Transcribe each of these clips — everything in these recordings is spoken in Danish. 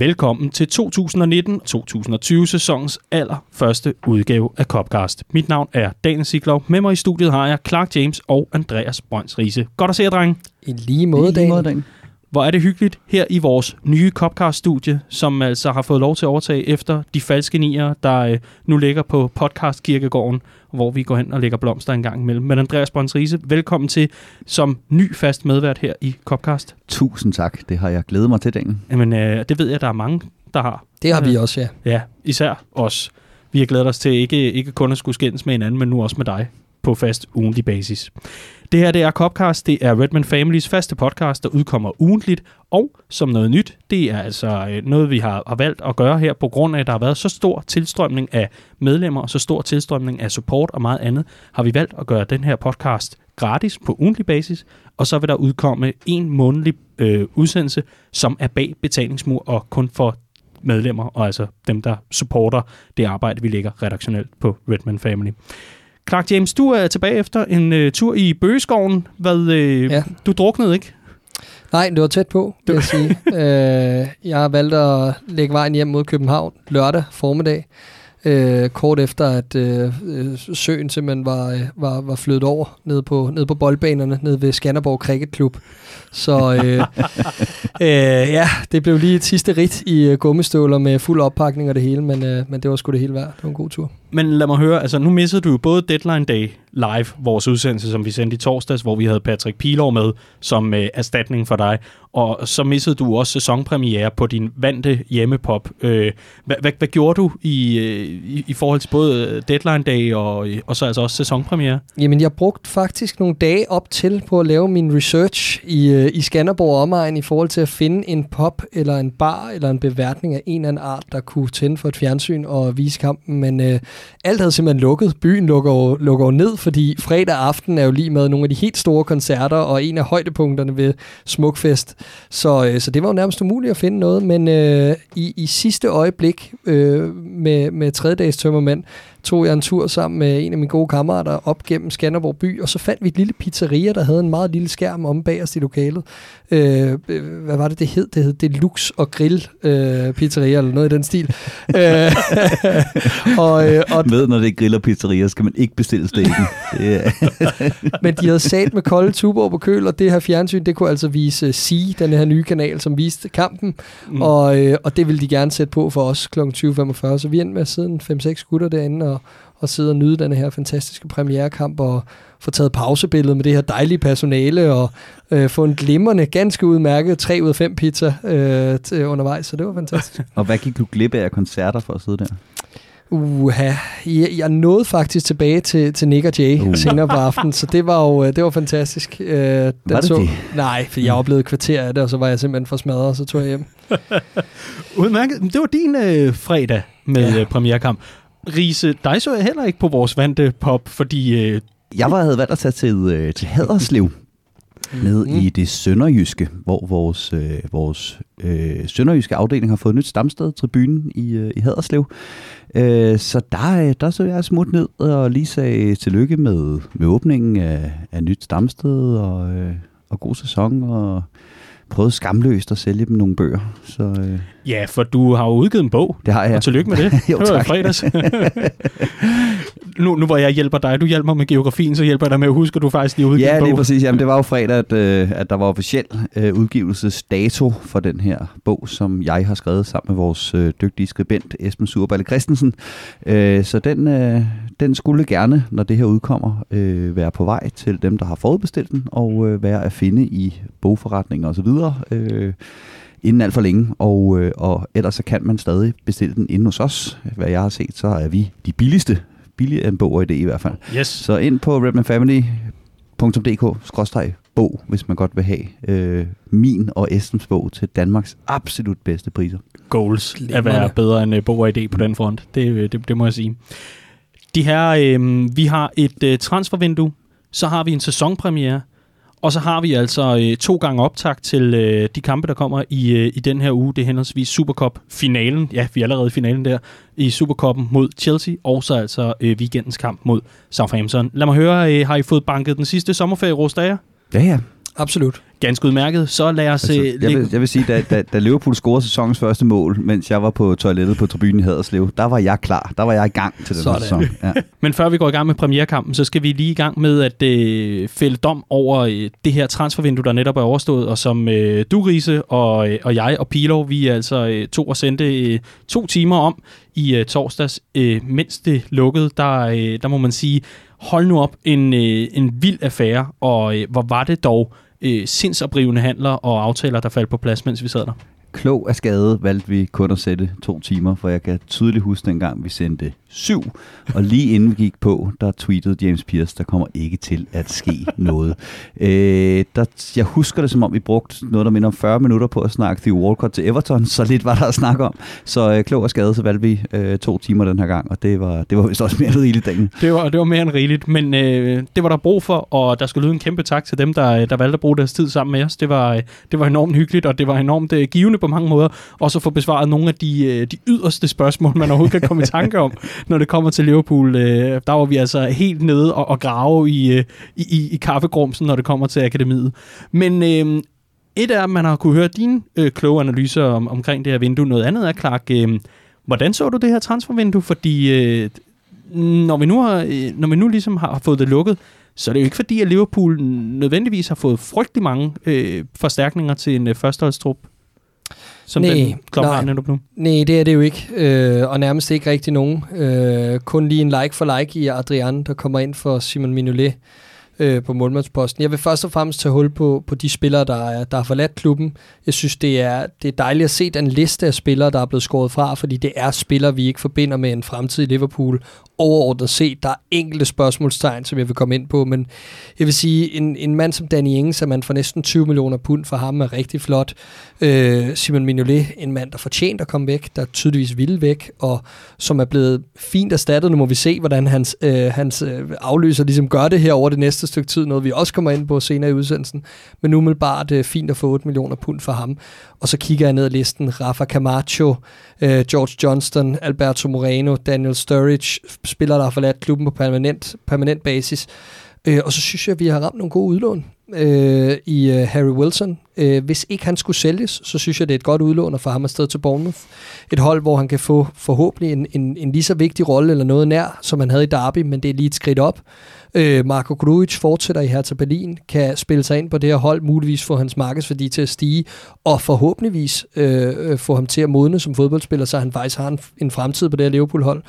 Velkommen til 2019-2020 sæsonens allerførste udgave af Copcast. Mit navn er Daniel Siglov. Med mig i studiet har jeg Clark James og Andreas Brøns Riese. Godt at se jer, drenge. I lige måde, Daniel. Hvor er det hyggeligt her i vores nye Copcast-studie, som altså har fået lov til at overtage efter de falske nier, der øh, nu ligger på podcast-kirkegården, hvor vi går hen og lægger blomster en gang imellem. Men Andreas Brøns Riese, velkommen til som ny fast medvært her i Copcast. Tusind tak. Det har jeg glædet mig til, Daniel. Jamen, øh, det ved jeg, der er mange, der har. Det har vi også, ja. Ja, især os. Vi har glædet os til ikke, ikke kun at skulle skændes med hinanden, men nu også med dig på fast ugentlig basis. Det her det er Copcast, det er Redman Families faste podcast, der udkommer ugentligt, og som noget nyt, det er altså øh, noget, vi har, har valgt at gøre her, på grund af, at der har været så stor tilstrømning af medlemmer, og så stor tilstrømning af support og meget andet, har vi valgt at gøre den her podcast gratis på ugentlig basis, og så vil der udkomme en månedlig øh, udsendelse, som er bag betalingsmur og kun for medlemmer, og altså dem, der supporter det arbejde, vi lægger redaktionelt på Redman Family. Clark James, du er tilbage efter en øh, tur i Bøgeskoven. Hvad, øh, Ja. Du druknede ikke? Nej, det var tæt på, vil jeg sige. øh, jeg har valgt at lægge vejen hjem mod København lørdag formiddag. Øh, kort efter, at øh, øh, søen simpelthen var, øh, var, var flyttet over ned på, ned på boldbanerne, ned ved Skanderborg Cricket Club. Så øh, øh, ja, det blev lige et sidste rit i øh, gummistøvler med fuld oppakning og det hele, men, øh, men det var sgu det hele værd. Det var en god tur. Men lad mig høre, altså nu missede du jo både Deadline Day live, vores udsendelse, som vi sendte i torsdags, hvor vi havde Patrick Pilov med som øh, erstatning for dig, og så missede du også sæsonpremiere på din vante hjemmepop. Øh, hvad, hvad, hvad gjorde du i, øh, i, i forhold til både Deadline Day og, og så altså også sæsonpremiere? Jamen, jeg brugte faktisk nogle dage op til på at lave min research i, øh, i Skanderborg og omegn i forhold til at finde en pop eller en bar eller en beværtning af en eller anden art, der kunne tænde for et fjernsyn og vise kampen. Men øh, alt havde simpelthen lukket. Byen lukker jo, lukker jo ned, fordi fredag aften er jo lige med nogle af de helt store koncerter og en af højdepunkterne ved Smukfest. Så, øh, så det var jo nærmest umuligt at finde noget. Men øh, i, i sidste øjeblik øh, med, med tredjedags tømmermænd, tog jeg en tur sammen med en af mine gode kammerater op gennem Skanderborg by, og så fandt vi et lille pizzeria, der havde en meget lille skærm om bag os i lokalet. Øh, øh, hvad var det, det hed? Det hed Deluxe og Grill øh, Pizzeria, eller noget i den stil. øh, og, øh, og, Med, når det er grill og pizzeria, skal man ikke bestille stegen. Er, men de havde sat med kolde tuber på køl, og det her fjernsyn, det kunne altså vise C, den her nye kanal, som viste kampen, mm. og, øh, og det ville de gerne sætte på for os kl. 20.45, så vi endte med at sidde en 5-6 gutter derinde og, og sidde og nyde den her fantastiske premierekamp og få taget pausebilledet med det her dejlige personale og øh, få en glimrende, ganske udmærket 3 ud af 5 pizza øh, til undervejs, så det var fantastisk. og hvad gik du glip af af koncerter for at sidde der? Uha, jeg, jeg nåede faktisk tilbage til, til Nick og Jay uh. Senere på aftenen, så det var jo det var fantastisk. Øh, den Var det det? Nej, for jeg oplevede et kvarter af det, og så var jeg simpelthen for smadret, og så tog jeg hjem. Udmærket. Det var din øh, fredag med Ja. ja. Riese, dig så jeg heller ikke på vores vante pop, fordi øh, Jeg var, havde valgt at tage til, øh, til Haderslev, ned Mhm. i det sønderjyske, hvor vores, øh, vores øh, sønderjyske afdeling har fået et nyt stamsted, tribunen i, øh, i Haderslev. Øh, så der, øh, der så jeg smut ned og lige sagde tillykke med, med åbningen af, af nyt stamsted og, øh, og god sæson og prøvede skamløst at sælge dem nogle bøger. Så øh, ja, for du har jo udgivet en bog, det har jeg. og tillykke med det. Jo, det var tak. fredags. nu, nu hvor jeg hjælper dig, du hjælper med geografien, så hjælper jeg dig med at huske, at du faktisk lige udgivet Ja, lige bog. præcis. Jamen, det var jo fredag, at, øh, at der var officiel øh, udgivelsesdato for den her bog, som jeg har skrevet sammen med vores øh, dygtige skribent Esben Surballe Christensen. Øh, så den, øh, den skulle gerne, når det her udkommer, øh, være på vej til dem, der har forudbestilt den, og øh, være at finde i bogforretninger osv., øh, inden alt for længe, og, øh, og ellers så kan man stadig bestille den inde hos os. Hvad jeg har set, så er vi de billigste, billigere end bog og idé i hvert fald. Yes. Så ind på redmanfamily.dk-bog, hvis man godt vil have øh, min og Estens bog til Danmarks absolut bedste priser. goals at være bedre end uh, Bog og ID på den front. Det, øh, det, det må jeg sige. De her, øh, vi har et øh, transfervindue, så har vi en sæsonpremiere, og så har vi altså øh, to gange optakt til øh, de kampe, der kommer i, øh, i den her uge. Det er henholdsvis Supercup-finalen, ja, vi er allerede i finalen der, i Supercuppen mod Chelsea, og så altså øh, weekendens kamp mod Southampton. Lad mig høre, øh, har I fået banket den sidste sommerferie ros af jer? Ja, ja. Absolut. Ganske udmærket. Så lad os... Altså, øh, jeg, vil, jeg vil sige, da, da, da Liverpool scorede sæsonens første mål, mens jeg var på toilettet på tribunen i Haderslev, der var jeg klar. Der var jeg i gang til den Sådan. sæson. Ja. Men før vi går i gang med premierkampen, så skal vi lige i gang med at øh, fælde dom over øh, det her transfervindue, der netop er overstået, og som øh, du, Riese, og, øh, og jeg og Pilov, vi altså øh, tog og sendte øh, to timer om i øh, torsdags, øh, mens det lukkede, der, øh, der må man sige, hold nu op, en, øh, en vild affære, og øh, hvor var det dog øh, sindsoprivende handler og aftaler, der faldt på plads, mens vi sad der. Klog af skade valgte vi kun at sætte to timer, for jeg kan tydeligt huske dengang, vi sendte syv. Og lige inden vi gik på, der tweetede James Pierce, der kommer ikke til at ske noget. Øh, der, jeg husker det, som om vi brugte noget, der minder om 40 minutter på at snakke Theo Walcott til Everton, så lidt var der at snakke om. Så øh, klog af skade, så valgte vi øh, to timer den her gang, og det var, det var vist også mere end rigeligt dagen. Det var, det var mere end rigeligt, men øh, det var der brug for, og der skulle lyde en kæmpe tak til dem, der, der valgte at bruge deres tid sammen med os. Det var, øh, det var enormt hyggeligt, og det var enormt øh, givende på mange måder, også at få besvaret nogle af de, øh, de yderste spørgsmål, man overhovedet kan komme i tanke om, når det kommer til Liverpool. Øh, der var vi altså helt nede og, og grave i, øh, i, i, kaffegrumsen, når det kommer til akademiet. Men... Øh, et er, at man har kunne høre dine øh, kloge analyser om, omkring det her vindue. Noget andet er, Clark, øh, hvordan så du det her transfervindue? Fordi øh, når vi nu har, øh, når vi nu ligesom har fået det lukket, så er det jo ikke fordi, at Liverpool nødvendigvis har fået frygtelig mange øh, forstærkninger til en øh, førsteholdstrup, som Nej, den klub har nej. netop nu. Nej, det er det jo ikke, øh, og nærmest ikke rigtig nogen. Øh, kun lige en like for like i Adrian, der kommer ind for Simon Mignolet øh, på målmandsposten. Jeg vil først og fremmest tage hul på, på de spillere, der, er, der har forladt klubben. Jeg synes, det er, det er dejligt at se den liste af spillere, der er blevet skåret fra, fordi det er spillere, vi ikke forbinder med en fremtid i Liverpool. Overordnet set, der er enkelte spørgsmålstegn, som jeg vil komme ind på, men jeg vil sige, en, en mand som Danny Ings, at man får næsten 20 millioner pund for ham, er rigtig flot. Øh, Simon Mignolet, en mand, der fortjent at komme væk, der tydeligvis ville væk, og som er blevet fint erstattet. Nu må vi se, hvordan hans, øh, hans øh, afløser ligesom gør det her over det næste stykke tid, noget vi også kommer ind på senere i udsendelsen. Men umiddelbart øh, fint at få 8 millioner pund for ham. Og så kigger jeg ned ad listen. Rafa Camacho, øh, George Johnston, Alberto Moreno, Daniel Sturridge, spillere, der har forladt klubben på permanent, permanent basis. Øh, og så synes jeg, at vi har ramt nogle gode udlån øh, i øh, Harry Wilson. Øh, hvis ikke han skulle sælges, så synes jeg, det er et godt udlån at få ham afsted til Bournemouth. Et hold, hvor han kan få forhåbentlig en, en, en lige så vigtig rolle eller noget nær, som han havde i Derby, men det er lige et skridt op. Øh, Marco Grujic fortsætter i Hertha Berlin, kan spille sig ind på det her hold, muligvis få hans markedsværdi til at stige, og forhåbentligvis øh, øh få ham til at modne som fodboldspiller, så han faktisk har en, en fremtid på det her Liverpool-hold.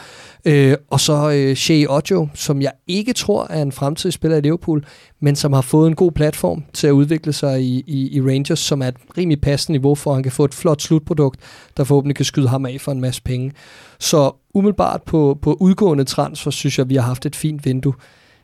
Øh, og så øh, Shea Ojo, som jeg ikke tror er en fremtidsspiller i Liverpool, men som har fået en god platform til at udvikle sig i, i, i Rangers, som er et rimelig passende niveau for, at han kan få et flot slutprodukt, der forhåbentlig kan skyde ham af for en masse penge. Så umiddelbart på, på udgående transfer, synes jeg, vi har haft et fint vindue.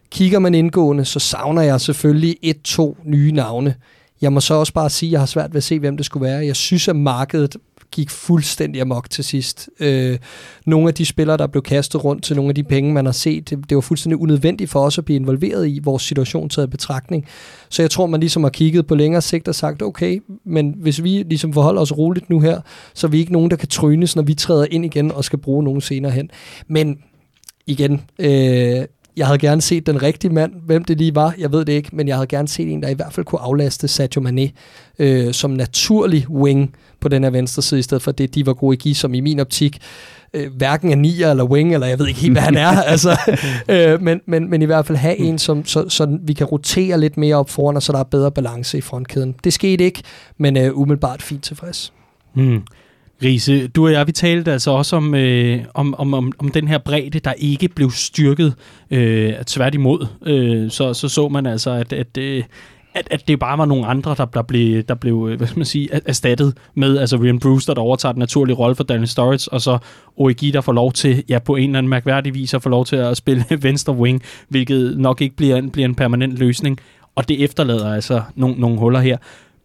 Kigger man indgående, så savner jeg selvfølgelig et-to nye navne. Jeg må så også bare sige, at jeg har svært ved at se, hvem det skulle være. Jeg synes, at markedet gik fuldstændig amok til sidst. Øh, nogle af de spillere, der blev kastet rundt til nogle af de penge, man har set, det, det var fuldstændig unødvendigt for os at blive involveret i vores situation taget betragtning. Så jeg tror, man ligesom har kigget på længere sigt og sagt, okay, men hvis vi ligesom forholder os roligt nu her, så er vi ikke nogen, der kan trynes, når vi træder ind igen og skal bruge nogen senere hen. Men igen, øh, jeg havde gerne set den rigtige mand, hvem det lige var, jeg ved det ikke, men jeg havde gerne set en, der i hvert fald kunne aflaste Sadio Mane øh, som naturlig wing på den her venstre side, i stedet for det, de var gode i som i min optik øh, hverken er nier eller wing, eller jeg ved ikke helt, hvad han er, altså, øh, men, men, men i hvert fald have en, som, så, så vi kan rotere lidt mere op foran, og så der er bedre balance i frontkæden. Det skete ikke, men øh, umiddelbart fint tilfreds. Hmm. Riese, du og jeg, vi talte altså også om, øh, om, om, om, om den her bredde, der ikke blev styrket øh, tværtimod. Øh, så, så så man altså, at, at, øh, at, at det bare var nogle andre, der, der, blev, der blev øh, hvad skal man sige, erstattet med, altså Ryan Brewster, der overtager den naturlige rolle for Daniel Sturridge, og så Origi, der får lov til, ja, på en eller anden mærkværdig vis, at få lov til at spille venstre wing, hvilket nok ikke bliver, en- bliver en permanent løsning. Og det efterlader altså nogle, nogle huller her.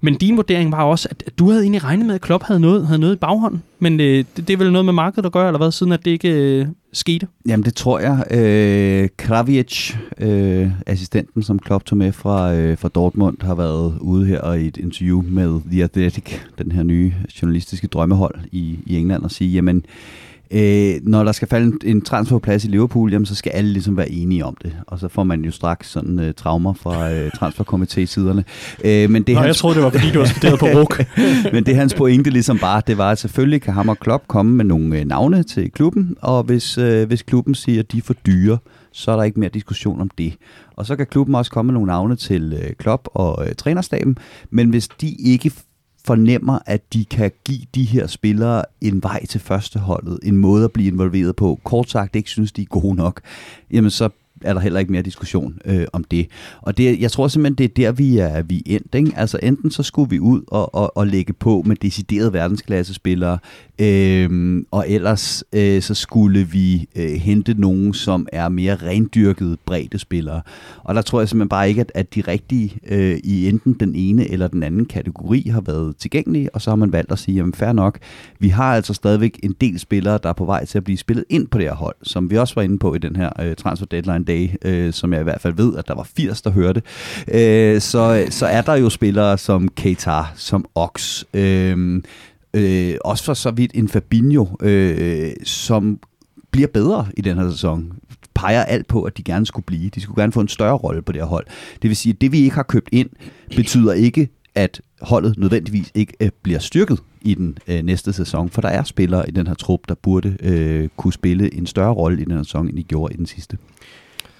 Men din vurdering var også, at du havde egentlig regnet med, at Klopp havde noget, havde noget i baghånden. Men øh, det, det er vel noget med markedet at gøre, eller hvad, siden at det ikke øh, skete? Jamen det tror jeg. Øh, Kravic, øh, assistenten som Klopp tog med fra, øh, fra Dortmund, har været ude her i et interview med The Athletic, den her nye journalistiske drømmehold i, i England, og sige, jamen øh, når der skal falde en, en transferplads i Liverpool, jamen, så skal alle ligesom være enige om det. Og så får man jo straks sådan øh, traumer fra øh, transferkomité-siderne. Øh, men det Nå, hans, jeg troede, det var, fordi du var studeret på RUK. men det hans pointe ligesom bare, det var, at selvfølgelig kan ham og Klopp komme med nogle øh, navne til klubben, og hvis, øh, hvis klubben siger, at de er for dyre, så er der ikke mere diskussion om det. Og så kan klubben også komme med nogle navne til øh, Klopp og øh, trænerstaben, men hvis de ikke fornemmer, at de kan give de her spillere en vej til førsteholdet, en måde at blive involveret på, kort sagt ikke synes, de er gode nok, jamen så er der heller ikke mere diskussion øh, om det. Og det, jeg tror simpelthen, det er der, vi er, vi er endt. Ikke? Altså enten så skulle vi ud og, og, og lægge på med deciderede verdensklassespillere, øh, og ellers øh, så skulle vi øh, hente nogen, som er mere rendyrkede bredde spillere. Og der tror jeg simpelthen bare ikke, at, at de rigtige øh, i enten den ene eller den anden kategori har været tilgængelige, og så har man valgt at sige, jamen fair nok, vi har altså stadigvæk en del spillere, der er på vej til at blive spillet ind på det her hold, som vi også var inde på i den her øh, transfer deadline day, øh, som jeg i hvert fald ved, at der var 80, der hørte, øh, så, så er der jo spillere som Keita, som Ox, øh, øh, også for så vidt en Fabinho, øh, som bliver bedre i den her sæson peger alt på, at de gerne skulle blive. De skulle gerne få en større rolle på det her hold. Det vil sige, at det vi ikke har købt ind, betyder ikke, at holdet nødvendigvis ikke øh, bliver styrket i den øh, næste sæson, for der er spillere i den her trup, der burde øh, kunne spille en større rolle i den her sæson, end de gjorde i den sidste.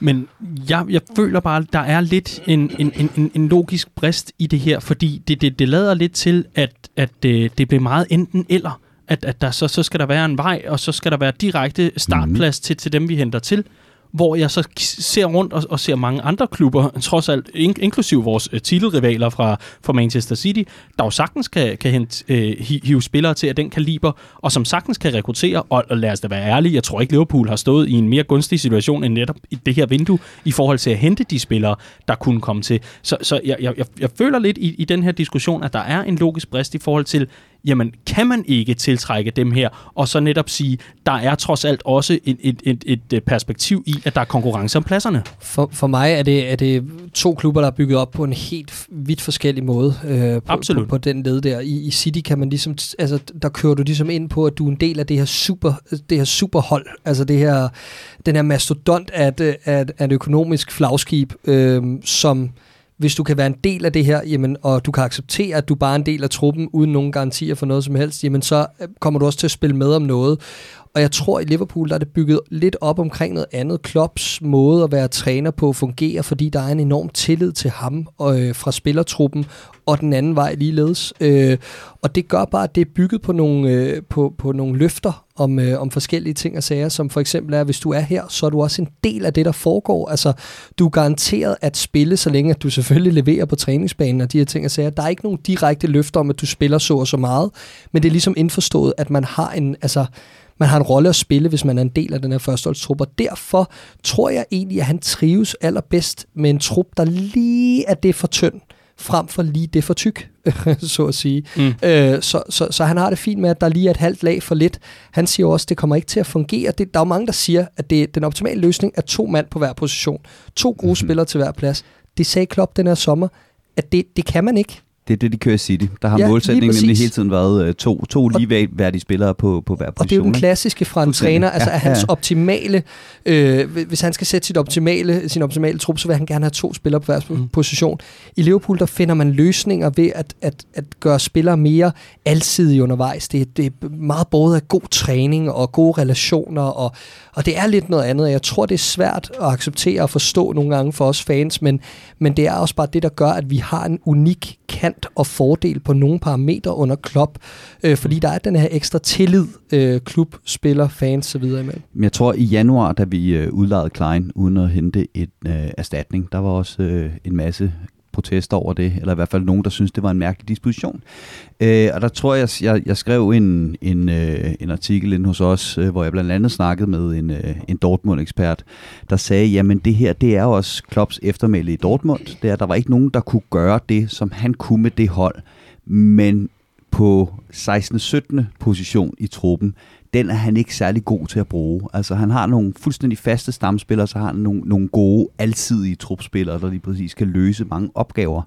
Men jeg, jeg føler bare, at der er lidt en, en, en, en logisk brist i det her, fordi det, det, det lader lidt til, at, at det, det bliver meget enten eller. At, at der så, så skal der være en vej, og så skal der være direkte startplads mm. til, til dem, vi henter til hvor jeg så ser rundt og, og ser mange andre klubber, trods alt in, inklusiv vores uh, titelrivaler fra, fra Manchester City, der jo sagtens kan, kan hente, uh, hive spillere til af den kaliber, og som sagtens kan rekruttere, og, og lad os da være ærlige, jeg tror ikke Liverpool har stået i en mere gunstig situation end netop i det her vindue, i forhold til at hente de spillere, der kunne komme til. Så, så jeg, jeg, jeg føler lidt i, i den her diskussion, at der er en logisk brist i forhold til, jamen kan man ikke tiltrække dem her, og så netop sige, der er trods alt også et, et, et, et perspektiv i, at der er konkurrence om pladserne. For, for mig er det, er det to klubber, der er bygget op på en helt vidt forskellig måde øh, på, Absolut. på, på den led der. I, I City kan man ligesom, altså der kører du ligesom ind på, at du er en del af det her super, det her superhold, altså det her, den her mastodont af et, af, af et økonomisk flagskib, øh, som hvis du kan være en del af det her, jamen, og du kan acceptere, at du bare er en del af truppen, uden nogen garantier for noget som helst, jamen så øh, kommer du også til at spille med om noget. Og jeg tror, at i Liverpool der er det bygget lidt op omkring noget andet. Klopps måde at være træner på fungerer, fordi der er en enorm tillid til ham og, øh, fra spillertruppen, og den anden vej ligeledes. Øh, og det gør bare, at det er bygget på nogle, øh, på, på nogle løfter om, øh, om forskellige ting og sager, som for eksempel er, at hvis du er her, så er du også en del af det, der foregår. Altså, du er garanteret at spille, så længe at du selvfølgelig leverer på træningsbanen og de her ting og sager. Der er ikke nogen direkte løfter om, at du spiller så og så meget, men det er ligesom indforstået, at man har en, altså, man har en rolle at spille, hvis man er en del af den her førsteholdstrup, og derfor tror jeg egentlig, at han trives allerbedst med en trup, der lige er det for tynd, frem for lige det for tyk, så at sige. Mm. Øh, så, så, så han har det fint med, at der lige er et halvt lag for lidt. Han siger også, at det kommer ikke til at fungere. Det, der er jo mange, der siger, at det, den optimale løsning er to mand på hver position. To gode mm-hmm. spillere til hver plads. Det sagde Klopp den her sommer, at det, det kan man ikke. Det er det, de kører i City. Der har ja, målsætningen nemlig hele tiden været uh, to, to ligeværdige spillere på, på hver position. Og det er jo den klassiske fra en træner, altså ja, hans ja. optimale, øh, hvis han skal sætte sit optimale, sin optimale trup, så vil han gerne have to spillere på hver mm. position. I Liverpool, der finder man løsninger ved at, at, at gøre spillere mere alsidige undervejs. Det, det er meget både af god træning og gode relationer, og, og det er lidt noget andet. Jeg tror, det er svært at acceptere og forstå nogle gange for os fans, men, men det er også bare det, der gør, at vi har en unik kant og fordel på nogle parametre under klub, øh, fordi der er den her ekstra tillid, øh, klub, spiller, fans osv. imellem. Men jeg tror, i januar, da vi øh, udlejede Klein uden at hente et øh, erstatning, der var også øh, en masse protester over det, eller i hvert fald nogen, der synes, det var en mærkelig disposition. Øh, og der tror jeg, jeg, jeg skrev en, en, øh, en artikel ind hos os, øh, hvor jeg blandt andet snakkede med en, øh, en Dortmund-ekspert, der sagde, jamen det her, det er jo også Klopps eftermæle i Dortmund. Det er, der var ikke nogen, der kunne gøre det, som han kunne med det hold. Men på 16. 17. position i truppen, den er han ikke særlig god til at bruge. Altså han har nogle fuldstændig faste stamspillere, så har han nogle, nogle gode, alsidige trupspillere, der lige præcis kan løse mange opgaver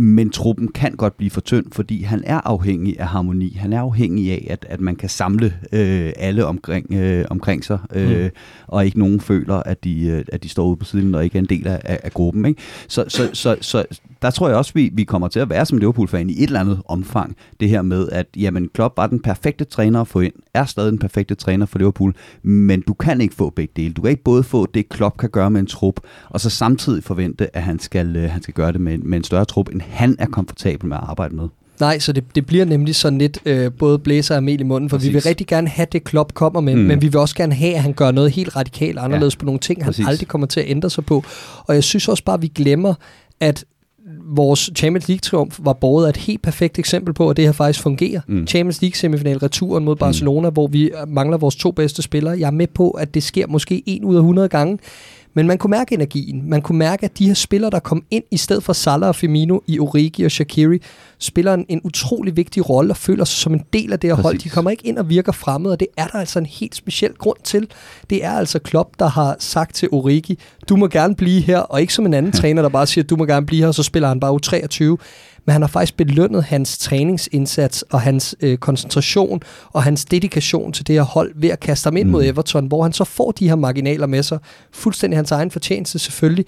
men truppen kan godt blive for tynd, fordi han er afhængig af harmoni. Han er afhængig af, at, at man kan samle øh, alle omkring, øh, omkring sig, øh, mm. og ikke nogen føler, at de, øh, at de står ude på siden og ikke er en del af, af, af gruppen. Ikke? Så, så, så, så der tror jeg også, vi, vi kommer til at være som Liverpool-fan i et eller andet omfang. Det her med, at jamen, Klopp var den perfekte træner at få ind, er stadig den perfekte træner for Liverpool, men du kan ikke få begge dele. Du kan ikke både få det, Klopp kan gøre med en trup, og så samtidig forvente, at han skal, øh, han skal gøre det med, med en større trup, end han er komfortabel med at arbejde med. Nej, så det, det bliver nemlig sådan lidt øh, både blæser og mel i munden, for Præcis. vi vil rigtig gerne have det, Klopp kommer med, mm. men vi vil også gerne have, at han gør noget helt radikalt anderledes ja. på nogle ting, han Præcis. aldrig kommer til at ændre sig på. Og jeg synes også bare, at vi glemmer, at vores Champions League-triumf var båret af et helt perfekt eksempel på, at det her faktisk fungerer. Mm. Champions League-semifinal returen mod Barcelona, mm. hvor vi mangler vores to bedste spillere. Jeg er med på, at det sker måske en ud af 100 gange, men man kunne mærke energien. Man kunne mærke, at de her spillere, der kom ind i stedet for Salah og Firmino i Origi og Shaqiri, spiller en, en utrolig vigtig rolle og føler sig som en del af det her Præcis. hold. De kommer ikke ind og virker fremmed, og det er der altså en helt speciel grund til. Det er altså Klopp, der har sagt til Origi, du må gerne blive her, og ikke som en anden træner, der bare siger, du må gerne blive her, og så spiller han bare U23 men han har faktisk belønnet hans træningsindsats og hans øh, koncentration og hans dedikation til det her hold ved at kaste ham ind mm. mod Everton, hvor han så får de her marginaler med sig. Fuldstændig hans egen fortjeneste selvfølgelig,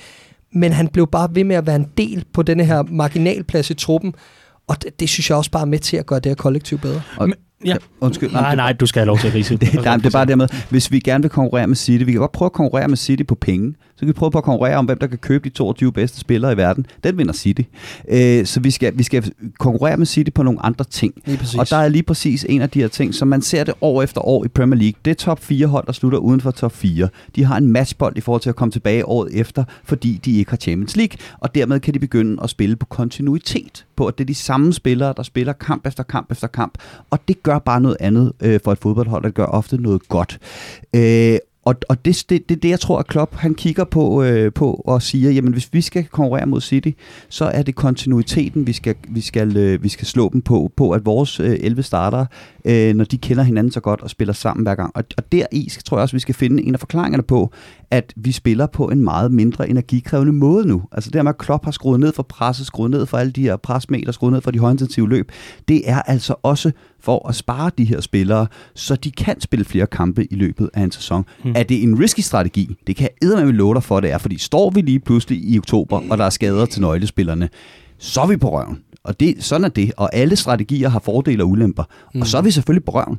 men han blev bare ved med at være en del på denne her marginalplads i truppen, og det, det synes jeg også bare er med til at gøre det her kollektiv bedre. Og, Ja. Undskyld. Nej, nej, du skal have lov til at rise. det, nej, det er bare dermed, hvis vi gerne vil konkurrere med City, vi kan godt prøve at konkurrere med City på penge. Så kan vi prøve på at konkurrere om, hvem der kan købe de 22 bedste spillere i verden. Den vinder City. Øh, så vi skal, vi skal konkurrere med City på nogle andre ting. Og der er lige præcis en af de her ting, som man ser det år efter år i Premier League. Det er top 4 hold, der slutter uden for top 4. De har en matchbold i forhold til at komme tilbage året efter, fordi de ikke har Champions League. Og dermed kan de begynde at spille på kontinuitet. På at det er de samme spillere, der spiller kamp efter kamp efter kamp. Og det gør bare noget andet øh, for et fodboldhold, der gør ofte noget godt. Øh, og, og det, det, det, det, jeg tror, at Klopp han kigger på, øh, på og siger, jamen hvis vi skal konkurrere mod City, så er det kontinuiteten, vi skal, vi skal, øh, vi skal slå dem på, på at vores øh, 11 starter, øh, når de kender hinanden så godt og spiller sammen hver gang. Og, og deri skal, tror jeg også, vi skal finde en af forklaringerne på, at vi spiller på en meget mindre energikrævende måde nu. Altså det med, at Klopp har skruet ned for presset, skruet ned for alle de her presmeter, skruet ned for de højintensive løb, det er altså også for at spare de her spillere, så de kan spille flere kampe i løbet af en sæson. Hmm. Er det en risky strategi? Det kan jeg eddermame love dig for, det er, fordi står vi lige pludselig i oktober, og der er skader til nøglespillerne, så er vi på røven. Og det, sådan er det, og alle strategier har fordele og ulemper. Hmm. Og så er vi selvfølgelig på røven.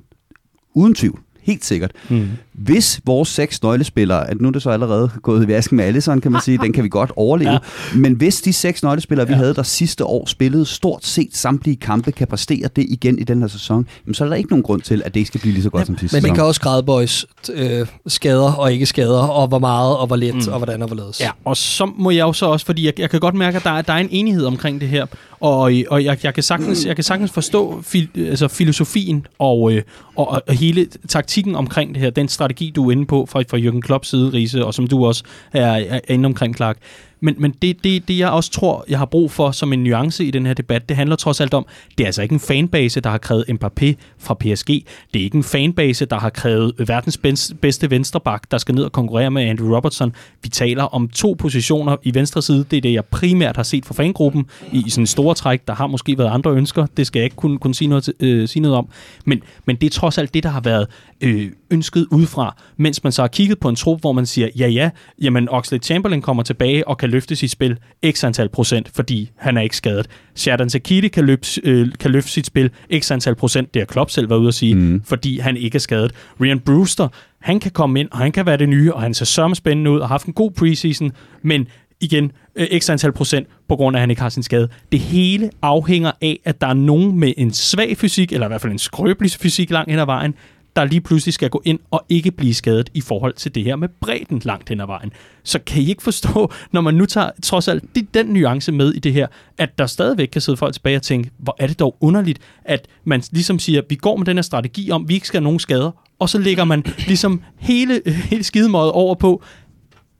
Uden tvivl. Helt sikkert. Mm. Hvis vores seks nøglespillere, at nu er det så allerede gået i vasken med alle, sådan kan man sige, den kan vi godt overleve. Ja. Men hvis de seks nøglespillere, vi ja. havde der sidste år, spillede stort set samtlige kampe, kan præstere det igen i den her sæson, jamen, så er der ikke nogen grund til, at det ikke skal blive lige så godt ja, som sidste Men man kan også græde boys øh, skader og ikke skader, og hvor meget og hvor lidt, mm. og hvordan og hvorledes. Ja, og så må jeg jo så også, fordi jeg, jeg kan godt mærke, at der, der er en enighed omkring det her, og, og jeg, jeg, kan sagtens, jeg kan sagtens forstå fil, altså filosofien og, øh, og, og hele taktikken omkring det her, den strategi, du er inde på fra, fra Jürgen Klopps side, Riese, og som du også er, er inde omkring, Clark. Men, men det, det, det, jeg også tror, jeg har brug for som en nuance i den her debat, det handler trods alt om, det er altså ikke en fanbase, der har krævet Mbappé fra PSG. Det er ikke en fanbase, der har krævet verdens bedste venstreback, der skal ned og konkurrere med Andrew Robertson. Vi taler om to positioner i venstre side. Det er det, jeg primært har set fra fangruppen i, i sådan en store træk. Der har måske været andre ønsker. Det skal jeg ikke kunne, kunne sige, noget, øh, sige noget om. Men, men det er trods alt det, der har været øh, ønsket udefra, mens man så har kigget på en trup, hvor man siger, ja ja, jamen Oxlade Chamberlain kommer tilbage og kan løfte sit spil x antal procent, fordi han er ikke skadet. Sheridan Sakiti kan, løbe, øh, kan løfte sit spil x antal procent, det har Klopp selv været ude at sige, mm. fordi han ikke er skadet. Ryan Brewster, han kan komme ind, og han kan være det nye, og han ser sørme spændende ud, og har haft en god preseason, men igen, øh, x antal procent, på grund af, at han ikke har sin skade. Det hele afhænger af, at der er nogen med en svag fysik, eller i hvert fald en skrøbelig fysik langt hen ad vejen, der lige pludselig skal gå ind og ikke blive skadet i forhold til det her med bredden langt hen ad vejen. Så kan I ikke forstå, når man nu tager trods alt den nuance med i det her, at der stadigvæk kan sidde folk tilbage og tænke, hvor er det dog underligt, at man ligesom siger, vi går med den her strategi om, vi ikke skal have nogen skader, og så lægger man ligesom hele, hele skidemådet over på,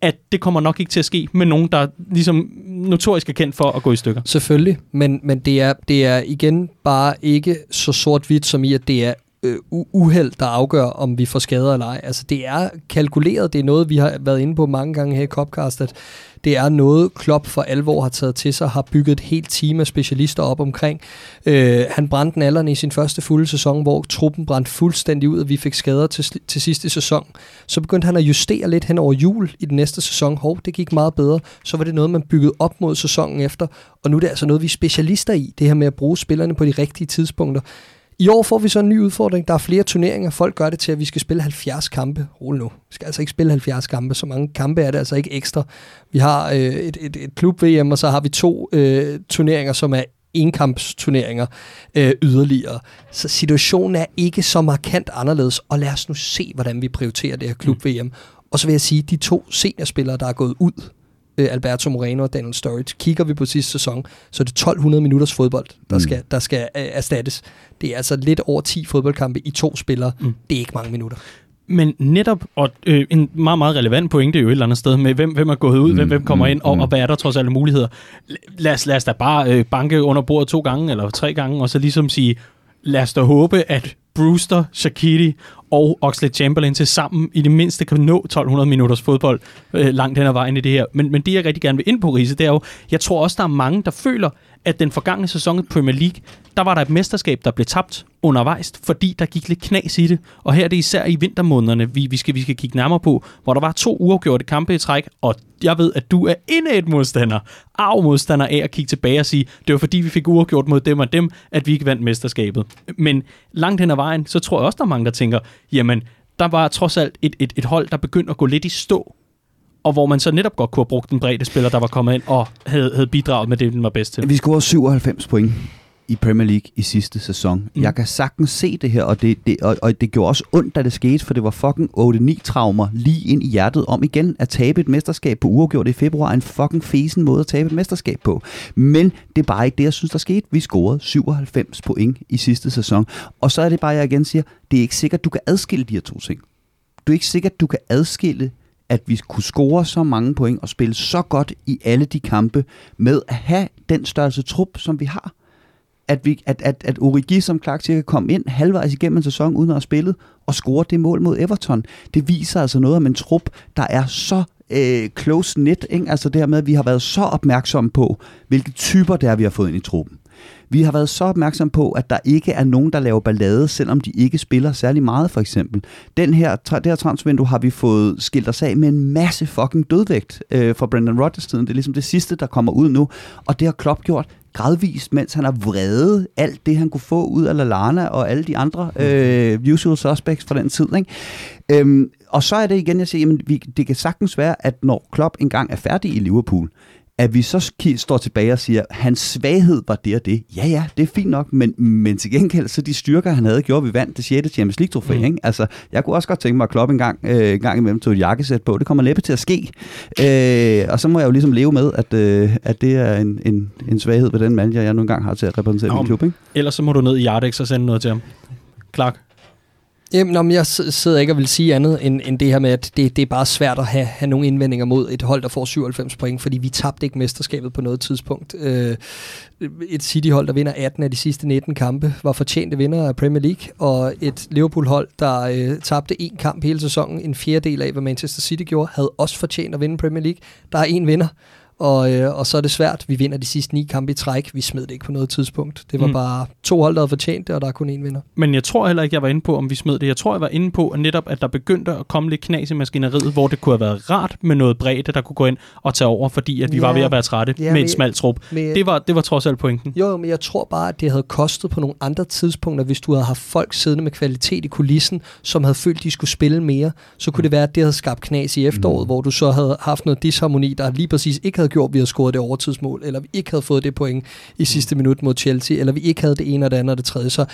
at det kommer nok ikke til at ske med nogen, der ligesom notorisk er kendt for at gå i stykker. Selvfølgelig, men, men det, er, det er igen bare ikke så sort-hvidt som i, at det er øh, uheld, der afgør, om vi får skader eller ej. Altså, det er kalkuleret. Det er noget, vi har været inde på mange gange her i Copcast, at det er noget, Klopp for alvor har taget til sig, har bygget et helt team af specialister op omkring. Øh, han brændte den alderen i sin første fulde sæson, hvor truppen brændte fuldstændig ud, og vi fik skader til, til sidste sæson. Så begyndte han at justere lidt hen over jul i den næste sæson. Hov, det gik meget bedre. Så var det noget, man byggede op mod sæsonen efter, og nu er det altså noget, vi er specialister i, det her med at bruge spillerne på de rigtige tidspunkter. I år får vi så en ny udfordring. Der er flere turneringer. Folk gør det til, at vi skal spille 70 kampe. Rul nu. Vi skal altså ikke spille 70 kampe. Så mange kampe er det altså ikke ekstra. Vi har øh, et, et, et klub-VM, og så har vi to øh, turneringer, som er enkampsturneringer øh, yderligere. Så situationen er ikke så markant anderledes, og lad os nu se, hvordan vi prioriterer det her klub-VM. Og så vil jeg sige, at de to seniorspillere, der er gået ud øh, Alberto Moreno og Daniel Sturridge. Kigger vi på sidste sæson, så er det 1200 minutters fodbold, der mm. skal, der skal øh, erstattes. Det er altså lidt over 10 fodboldkampe i to spillere. Mm. Det er ikke mange minutter. Men netop, og øh, en meget, meget relevant pointe jo et eller andet sted med, hvem, hvem er gået ud, mm, hvem, hvem kommer mm, ind, og, mm. og hvad er der trods alle muligheder. Lad os, lad os da bare øh, banke under bordet to gange, eller tre gange, og så ligesom sige, lad os da håbe, at Brewster, Shaqiri og Oxley Chamberlain til sammen i det mindste kan nå 1200 minutters fodbold øh, langt hen ad vejen i det her. Men, men det, jeg rigtig gerne vil ind på, Riese, det er jo, jeg tror også, der er mange, der føler, at den forgangne sæson i Premier League, der var der et mesterskab, der blev tabt undervejs, fordi der gik lidt knas i det. Og her er det især i vintermånederne, vi, vi, skal, vi skal kigge nærmere på, hvor der var to uafgjorte kampe i træk, og jeg ved, at du er inde et modstander, arv modstander af at kigge tilbage og sige, det var fordi, vi fik uafgjort mod dem og dem, at vi ikke vandt mesterskabet. Men langt hen ad vejen, så tror jeg også, der er mange, der tænker, jamen, der var trods alt et, et, et hold, der begyndte at gå lidt i stå og hvor man så netop godt kunne have brugt den brede spiller, der var kommet ind og havde, havde bidraget med det, den var bedst til. Vi scorede 97 point i Premier League i sidste sæson. Mm. Jeg kan sagtens se det her, og det, det, og, og det gjorde også ondt, da det skete, for det var fucking 8-9 traumer lige ind i hjertet om igen at tabe et mesterskab på uafgjort i februar. En fucking fesen måde at tabe et mesterskab på. Men det er bare ikke det, jeg synes, der skete. Vi scorede 97 point i sidste sæson. Og så er det bare, jeg igen siger, det er ikke sikkert, du kan adskille de her to ting. Du er ikke sikkert, du kan adskille at vi kunne score så mange point og spille så godt i alle de kampe med at have den størrelse trup, som vi har. At, vi, at, at, at Origi, som Clark siger, kom ind halvvejs igennem en sæson uden at have spillet og score det mål mod Everton. Det viser altså noget om en trup, der er så øh, close knit. Ikke? Altså det her med, at vi har været så opmærksomme på, hvilke typer det er, vi har fået ind i truppen. Vi har været så opmærksom på, at der ikke er nogen, der laver ballade, selvom de ikke spiller særlig meget, for eksempel. Den her, det her transfervindue har vi fået skilt os af med en masse fucking dødvægt øh, fra Brendan Rodgers-tiden. Det er ligesom det sidste, der kommer ud nu. Og det har Klopp gjort gradvist, mens han har vredet alt det, han kunne få ud af Lallana og alle de andre øh, usual suspects fra den tid. Ikke? Øhm, og så er det igen, jeg siger, jamen, vi, det kan sagtens være, at når Klopp engang er færdig i Liverpool, at vi så står tilbage og siger, hans svaghed var det og det. Ja, ja, det er fint nok, men, men til gengæld, så de styrker, han havde gjort, vi vandt det 6. Champions League trofæ. Mm. Ikke? Altså, jeg kunne også godt tænke mig at kloppe en gang, øh, en gang imellem til et jakkesæt på. Det kommer næppe til at ske. Øh, og så må jeg jo ligesom leve med, at, øh, at det er en, en, en svaghed ved den manager, jeg nu engang har til at repræsentere min klub. Ikke? Ellers så må du ned i Yardex og sende noget til ham. Clark? Jamen, jeg sidder ikke og vil sige andet end, end det her med, at det, det er bare svært at have, have nogle indvendinger mod et hold, der får 97 point, fordi vi tabte ikke mesterskabet på noget tidspunkt. Øh, et City-hold, der vinder 18 af de sidste 19 kampe, var fortjente vinder af Premier League, og et Liverpool-hold, der øh, tabte en kamp hele sæsonen, en fjerdedel af, hvad Manchester City gjorde, havde også fortjent at vinde Premier League. Der er én vinder, og, øh, og så er det svært. Vi vinder de sidste ni kampe i træk. Vi smed det ikke på noget tidspunkt. Det var mm. bare to hold, der havde fortjent det, og der er kun én vinder. Men jeg tror heller ikke, jeg var inde på, om vi smed det. Jeg tror, jeg var inde på at netop, at der begyndte at komme lidt knas i maskineriet, hvor det kunne have været rart med noget bredde, der kunne gå ind og tage over, fordi at vi ja, var ved at være trætte ja, med en smal trup. Men, det, var, det var trods alt pointen. Jo, men jeg tror bare, at det havde kostet på nogle andre tidspunkter, hvis du havde haft folk siddende med kvalitet i kulissen, som havde følt, de skulle spille mere. Så kunne mm. det være, at det havde skabt knas i efteråret, mm. hvor du så havde haft noget disharmoni, der lige præcis ikke havde gjort, at vi havde scoret det overtidsmål, eller vi ikke havde fået det point i sidste minut mod Chelsea, eller vi ikke havde det ene og det andet og det tredje. Så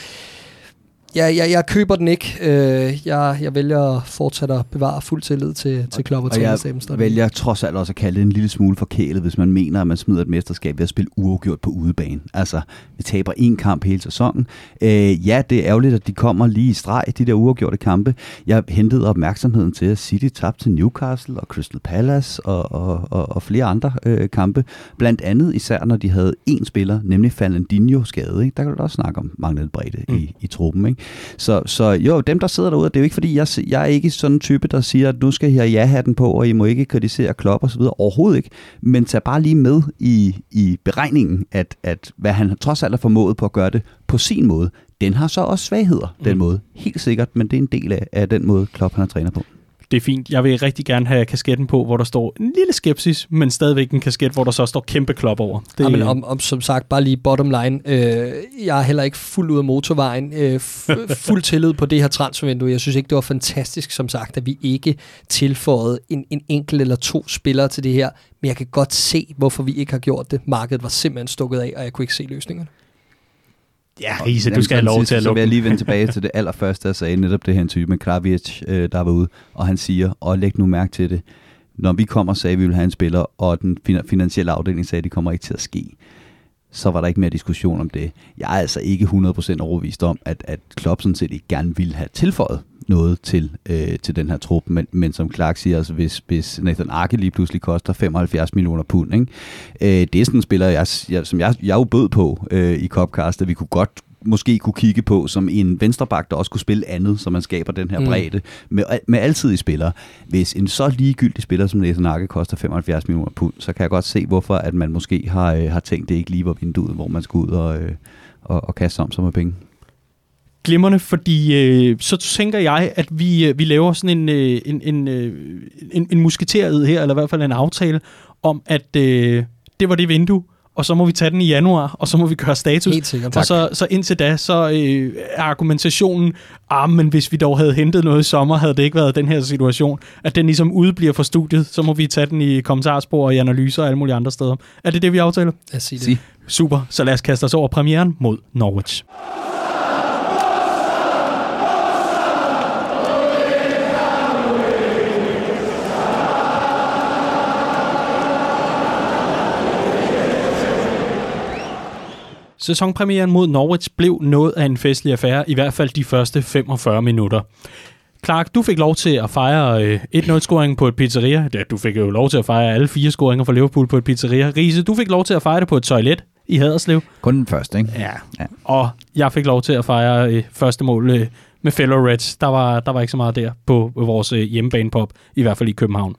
Ja, jeg, jeg køber den ikke. Øh, jeg, jeg vælger fortsat at bevare fuld tillid til, til Klopp og, og jeg vælger trods alt også at kalde det en lille smule forkælet, hvis man mener, at man smider et mesterskab ved at spille uafgjort på udebane. Altså, vi taber en kamp hele sæsonen. Øh, ja, det er ærgerligt, at de kommer lige i streg, de der uafgjorte kampe. Jeg hentede opmærksomheden til, at City tabte til Newcastle og Crystal Palace og, og, og, og flere andre øh, kampe. Blandt andet især, når de havde én spiller, nemlig Fernandinho skade. Ikke? Der kan du også snakke om manglet bredde mm. i, i truppen. Ikke? Ikke? Så, så jo, dem der sidder derude, det er jo ikke fordi, jeg, jeg er ikke sådan en type, der siger, at nu skal I have ja-hatten på, og I må ikke kritisere Klopp og så videre. Overhovedet ikke. Men tag bare lige med i, i beregningen, at, at hvad han trods alt har formået på at gøre det på sin måde, den har så også svagheder, den mm. måde. Helt sikkert, men det er en del af, af den måde, Klopp han har træner på det er fint. Jeg vil rigtig gerne have kasketten på, hvor der står en lille skepsis, men stadigvæk en kasket, hvor der så står kæmpe klop over. Det, ja, men om, om, som sagt, bare lige bottom line. Øh, jeg er heller ikke fuld ud af motorvejen. Øh, fuld tillid på det her transfervindue. Jeg synes ikke, det var fantastisk, som sagt, at vi ikke tilføjede en, en enkelt eller to spillere til det her. Men jeg kan godt se, hvorfor vi ikke har gjort det. Markedet var simpelthen stukket af, og jeg kunne ikke se løsningerne. Ja, Riese, du skal have lov til at lukke. Så vil jeg lige vende tilbage til det allerførste, jeg sagde, netop det her type med Kravic, øh, der var ude, og han siger, og læg nu mærke til det, når vi kommer og sagde, at vi vil have en spiller, og den finansielle afdeling sagde, at det kommer ikke til at ske, så var der ikke mere diskussion om det. Jeg er altså ikke 100% overbevist om, at, at Klopp sådan set ikke gerne ville have tilføjet noget til, øh, til den her trup, men, men som Clark siger, altså hvis, hvis Nathan Arke lige pludselig koster 75 millioner pund, ikke? Øh, det er sådan en spiller, jeg, jeg, som jeg, jeg jo bød på øh, i Copcast, at vi kunne godt måske kunne kigge på som en venstreback, der også kunne spille andet, så man skaber den her mm. bredde med, med altid spillere. Hvis en så ligegyldig spiller som Nathan Arke koster 75 millioner pund, så kan jeg godt se, hvorfor at man måske har, øh, har tænkt, det ikke lige var vinduet, hvor man skulle ud og, øh, og, og kaste om sig med penge glimrende, fordi øh, så tænker jeg, at vi, øh, vi laver sådan en, øh, en, en, øh, en, en musketeret her, eller i hvert fald en aftale, om at øh, det var det vindue, og så må vi tage den i januar, og så må vi gøre status. Helt sikkert, tak. Og så, så indtil da, så øh, er argumentationen, ah, men hvis vi dog havde hentet noget i sommer, havde det ikke været den her situation, at den ligesom udbliver fra studiet, så må vi tage den i kommentarspor og i analyser og alle mulige andre steder. Er det det, vi aftaler? Lad os sige det. Super, så lad os kaste os over premieren mod Norwich. Sæsonpremieren mod Norwich blev noget af en festlig affære, i hvert fald de første 45 minutter. Clark, du fik lov til at fejre øh, 1-0-scoringen på et pizzeria. Ja, du fik jo lov til at fejre alle fire scoringer for Liverpool på et pizzeria. Riese, du fik lov til at fejre det på et toilet i Haderslev. Kun den første, ikke? Ja. ja. Og jeg fik lov til at fejre øh, første mål øh, med fellow Reds. Der var, der var ikke så meget der på vores øh, hjemmebanepop, i hvert fald i København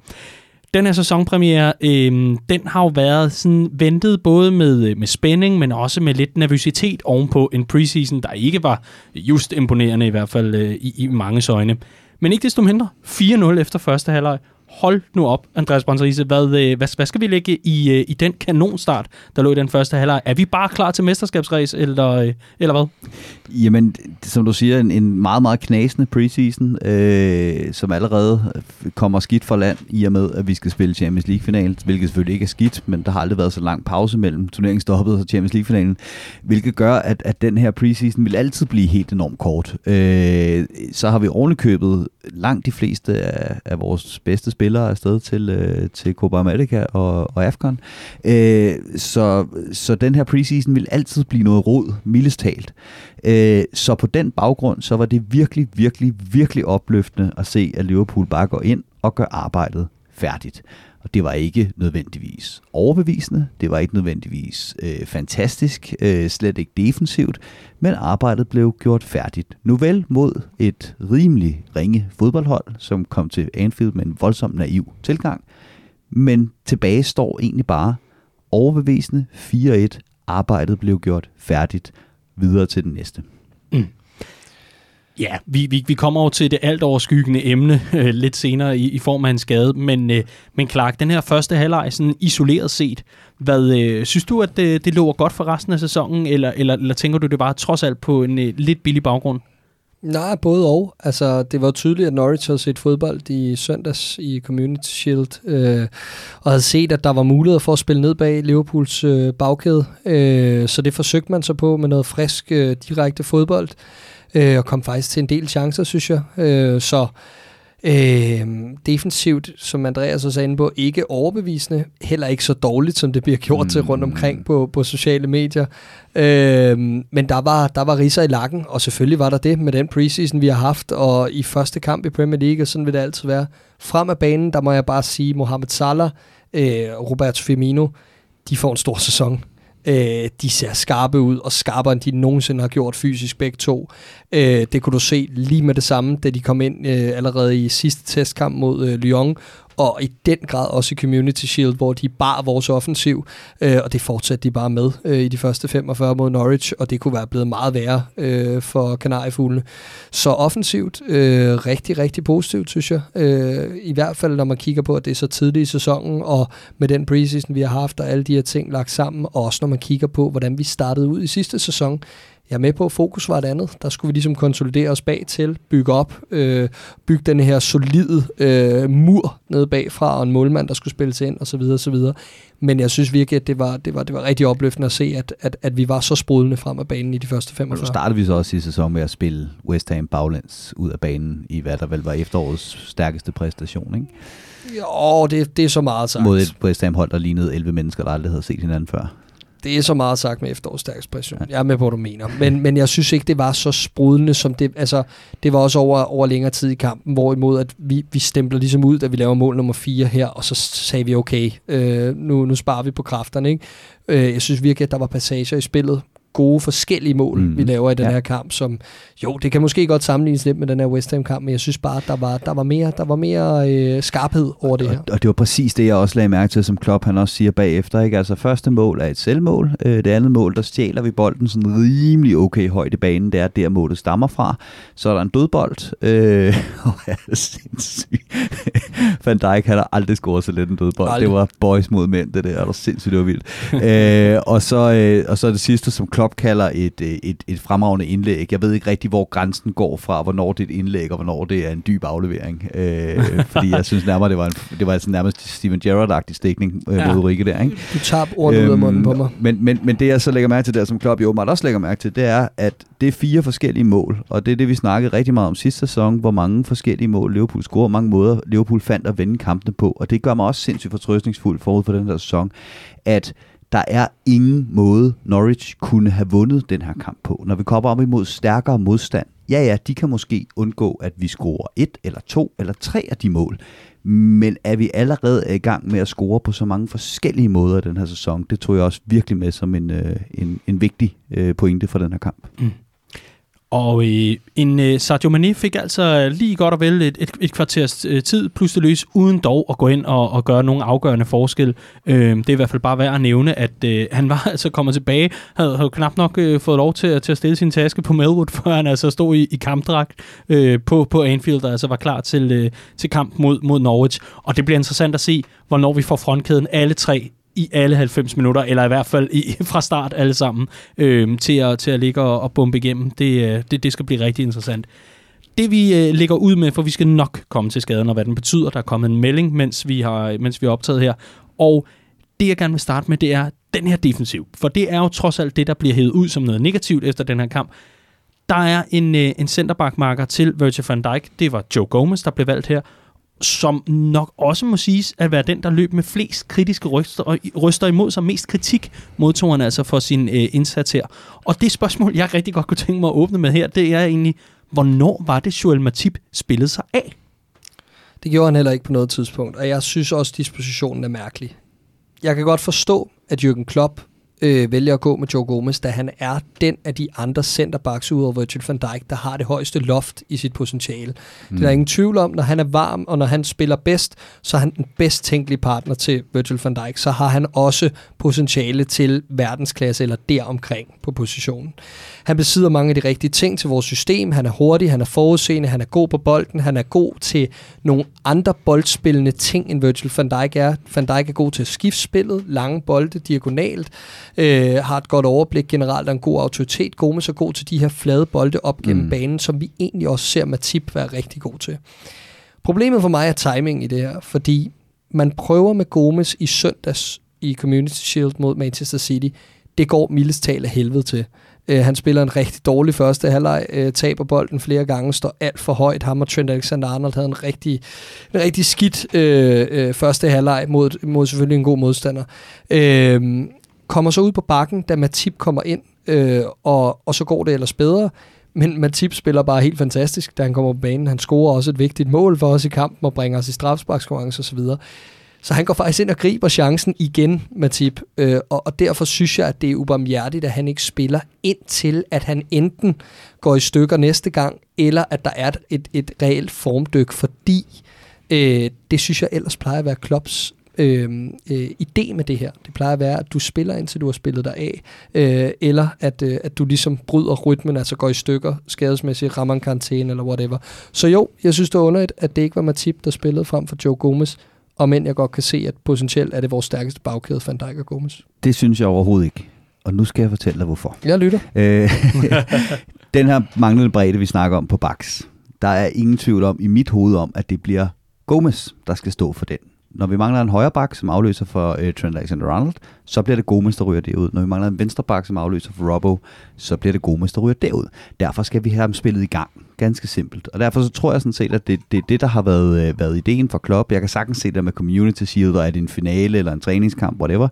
den her sæsonpremiere, øh, den har jo været sådan ventet både med, øh, med spænding, men også med lidt nervøsitet ovenpå en preseason, der ikke var just imponerende i hvert fald øh, i, i mange øjne. Men ikke desto mindre, 4-0 efter første halvleg, hold nu op, Andreas Brøndserise. Hvad, øh, hvad, hvad skal vi lægge i, øh, i den kanonstart, der lå i den første halvleg? Er vi bare klar til mesterskabsræs, eller, øh, eller hvad? Jamen, som du siger, en, en meget, meget knasende preseason, øh, som allerede kommer skidt fra land, i og med, at vi skal spille Champions League-finalen, hvilket selvfølgelig ikke er skidt, men der har aldrig været så lang pause mellem turneringsstoppet og Champions League-finalen, hvilket gør, at, at den her preseason vil altid blive helt enormt kort. Øh, så har vi ovenikøbet langt de fleste af, af vores bedste spillere afsted til, øh, til Copa America og, og AFCON. Øh, så, så den her preseason vil altid blive noget rod, mildest talt. Øh, så på den baggrund, så var det virkelig, virkelig, virkelig opløftende at se, at Liverpool bare går ind og gør arbejdet færdigt. Og det var ikke nødvendigvis overbevisende, det var ikke nødvendigvis øh, fantastisk, øh, slet ikke defensivt, men arbejdet blev gjort færdigt. Nu vel mod et rimelig ringe fodboldhold, som kom til Anfield med en voldsom naiv tilgang, men tilbage står egentlig bare overbevisende 4-1. Arbejdet blev gjort færdigt videre til den næste. Mm. Ja, vi, vi, vi kommer over til det alt overskyggende emne øh, lidt senere i, i form af en skade, men, øh, men Clark, den her første halvleg, sådan isoleret set, hvad, øh, synes du, at det, det lover godt for resten af sæsonen, eller, eller, eller tænker du det bare trods alt på en øh, lidt billig baggrund? Nej, både og. Altså, det var tydeligt, at Norwich havde set fodbold i søndags i Community Shield, øh, og havde set, at der var mulighed for at spille ned bag Liverpools øh, bagkæde. Øh, så det forsøgte man så på med noget frisk, øh, direkte fodbold øh, og kom faktisk til en del chancer, synes jeg. Øh, så øh, defensivt, som Andreas også sagde på, ikke overbevisende, heller ikke så dårligt, som det bliver gjort mm. til rundt omkring på, på sociale medier. Øh, men der var, der var riser i lakken, og selvfølgelig var der det med den preseason, vi har haft, og i første kamp i Premier League, og sådan vil det altid være. Frem af banen, der må jeg bare sige, Mohamed Salah, øh, Robert Firmino, de får en stor sæson. Øh, de ser skarpe ud, og skarpere end de nogensinde har gjort fysisk begge to. Øh, det kunne du se lige med det samme, da de kom ind øh, allerede i sidste testkamp mod øh, Lyon, og i den grad også i Community Shield, hvor de bar vores offensiv, øh, og det fortsatte de bare med øh, i de første 45 mod Norwich, og det kunne være blevet meget værre øh, for Kanariefuglene. Så offensivt, øh, rigtig, rigtig positivt, synes jeg. Øh, I hvert fald, når man kigger på, at det er så tidligt i sæsonen, og med den preseason, vi har haft, og alle de her ting lagt sammen, og også når man kigger på, hvordan vi startede ud i sidste sæson, jeg er med på, at fokus var et andet. Der skulle vi ligesom konsolidere os bag til, bygge op, øh, bygge den her solide øh, mur nede bagfra, og en målmand, der skulle spilles ind, osv. osv. Men jeg synes virkelig, at det var, det var, det var rigtig opløftende at se, at, at, at vi var så sprudlende frem af banen i de første 45. Og så startede vi så også i sæson med at spille West Ham baglæns ud af banen i hvad der vel var efterårets stærkeste præstation, ikke? Jo, det, det er så meget sagt. Mod et West Ham hold, der lignede 11 mennesker, der aldrig havde set hinanden før. Det er så meget sagt med efterårsstærkspræssion. Jeg er med på, hvad du mener. Men, men jeg synes ikke, det var så sprudende, som det... Altså, det var også over, over længere tid i kampen, hvorimod at vi, vi stempler ligesom ud, da vi laver mål nummer 4 her, og så sagde vi, okay, øh, nu, nu sparer vi på kræfterne. Ikke? Øh, jeg synes virkelig, at der var passager i spillet, gode forskellige mål, mm. vi laver i den ja. her kamp, som jo, det kan måske godt sammenlignes lidt med den her West Ham kamp, men jeg synes bare, der var, der var mere, der var mere øh, skarphed over det her. Og, og det var præcis det, jeg også lagde mærke til, som Klopp han også siger bagefter. Ikke? Altså første mål er et selvmål, øh, det andet mål, der stjæler vi bolden sådan rimelig okay højt i banen, det er der målet stammer fra. Så er der en dødbold, øh, og er sindssygt. Van Dijk han har aldrig scoret så lidt en dødbold. Aldrig. Det var boys mod mænd, det der, er der sindssygt, det var vildt. øh, og, så, øh, og så det sidste, som Klopp kalder et, øh, et, et fremragende indlæg. Jeg ved ikke rigtig, hvor grænsen går fra, hvornår det er et indlæg, og hvornår det er en dyb aflevering. Øh, fordi jeg synes nærmere, det var, en, det var sådan nærmest Steven Gerrard-agtig stikning øh, ja. mod Ulrike der. Ikke? Du tager ordene øhm, ud af munden på mig. Men, men, men det, jeg så lægger mærke til der, som Klopp jo åbenbart også lægger mærke til, det er, at det er fire forskellige mål, og det er det, vi snakkede rigtig meget om sidste sæson, hvor mange forskellige mål Liverpool scorer, mange måder Liverpool fandt at vende kampene på, og det gør mig også sindssygt fortrøstningsfuld forud for den her sæson, at der er ingen måde, Norwich kunne have vundet den her kamp på. Når vi kommer op imod stærkere modstand, ja ja, de kan måske undgå, at vi scorer et eller to eller tre af de mål. Men er vi allerede i gang med at score på så mange forskellige måder i den her sæson, det tror jeg også virkelig med som en, øh, en, en vigtig øh, pointe for den her kamp. Mm. Og øh, en øh, Sadio Mane fik altså lige godt og vel et, et, et kvarters øh, tid pludselig løs, uden dog at gå ind og, og gøre nogen afgørende forskel. Øh, det er i hvert fald bare værd at nævne, at øh, han var altså kommet tilbage, havde, havde knap nok øh, fået lov til, til at stille sin taske på Melwood, før han altså stod i, i kampdragt øh, på, på Anfield, og altså var klar til, øh, til kamp mod, mod Norwich. Og det bliver interessant at se, hvornår vi får frontkæden alle tre i alle 90 minutter, eller i hvert fald i, fra start alle sammen, øh, til, at, til at ligge og, og bombe igennem. Det, øh, det, det skal blive rigtig interessant. Det vi øh, ligger ud med, for vi skal nok komme til skaden, og hvad den betyder, der er kommet en melding, mens vi har, mens vi er optaget her. Og det jeg gerne vil starte med, det er den her defensiv. For det er jo trods alt det, der bliver hævet ud som noget negativt efter den her kamp. Der er en, øh, en centerback-marker til Virgil van Dijk. Det var Joe Gomez, der blev valgt her som nok også må siges at være den, der løb med flest kritiske ryster, og ryster imod sig. Mest kritik modtog han altså for sin øh, indsats her. Og det spørgsmål, jeg rigtig godt kunne tænke mig at åbne med her, det er egentlig, hvornår var det, Joel Matip spillede sig af? Det gjorde han heller ikke på noget tidspunkt, og jeg synes også, dispositionen er mærkelig. Jeg kan godt forstå, at Jürgen Klopp øh, vælger at gå med Joe Gomez, da han er den af de andre centerbacks ud over Virgil van Dijk, der har det højeste loft i sit potentiale. Mm. Det er der ingen tvivl om, når han er varm, og når han spiller bedst, så er han den bedst tænkelige partner til Virgil van Dijk. Så har han også potentiale til verdensklasse eller deromkring på positionen. Han besidder mange af de rigtige ting til vores system. Han er hurtig, han er forudseende, han er god på bolden, han er god til nogle andre boldspillende ting, end Virgil van Dijk er. Van Dijk er god til at skifte spillet, lange bolde, diagonalt, øh, har et godt overblik generelt og en god autoritet. Gomes er god til de her flade bolde op gennem mm. banen, som vi egentlig også ser Matip være rigtig god til. Problemet for mig er timing i det her, fordi man prøver med Gomes i søndags i Community Shield mod Manchester City. Det går mildest talt af helvede til. Uh, han spiller en rigtig dårlig første halvleg, uh, taber bolden flere gange, står alt for højt. Ham og Trent Alexander-Arnold havde en rigtig, en rigtig skidt uh, uh, første halvleg mod, mod selvfølgelig en god modstander. Uh, kommer så ud på bakken, da Matip kommer ind, øh, og, og så går det ellers bedre. Men Matip spiller bare helt fantastisk, da han kommer på banen. Han scorer også et vigtigt mål for os i kampen og bringer os i strafsparkskonkurrence osv. Så han går faktisk ind og griber chancen igen, Matip. Øh, og, og derfor synes jeg, at det er ubarmhjertigt, at han ikke spiller indtil, at han enten går i stykker næste gang, eller at der er et, et reelt formdyk, fordi øh, det synes jeg ellers plejer at være Klopps øh, øh, idé med det her. Det plejer at være, at du spiller indtil du har spillet dig af, øh, eller at, øh, at du ligesom bryder rytmen, altså går i stykker, skadesmæssigt, rammer en karantæne eller whatever. Så jo, jeg synes det er underligt, at det ikke var Matip, der spillede frem for Joe Gomez, og men jeg godt kan se, at potentielt er det vores stærkeste bagkæde, Van Dijk og Gomez. Det synes jeg overhovedet ikke. Og nu skal jeg fortælle dig, hvorfor. Jeg lytter. Øh, den her manglende bredde, vi snakker om på baks, der er ingen tvivl om i mit hoved om, at det bliver Gomez, der skal stå for den. Når vi mangler en højre bak, som afløser for øh, Trent Alexander-Arnold, så bliver det Gomez, der ryger derud. Når vi mangler en venstre bak, som afløser for Robbo, så bliver det Gomez, der ryger derud. Derfor skal vi have ham spillet i gang. Ganske simpelt. Og derfor så tror jeg sådan set, at det er det, det, der har været, øh, været ideen for Klopp. Jeg kan sagtens se det med Community Shield, og er det en finale eller en træningskamp, whatever.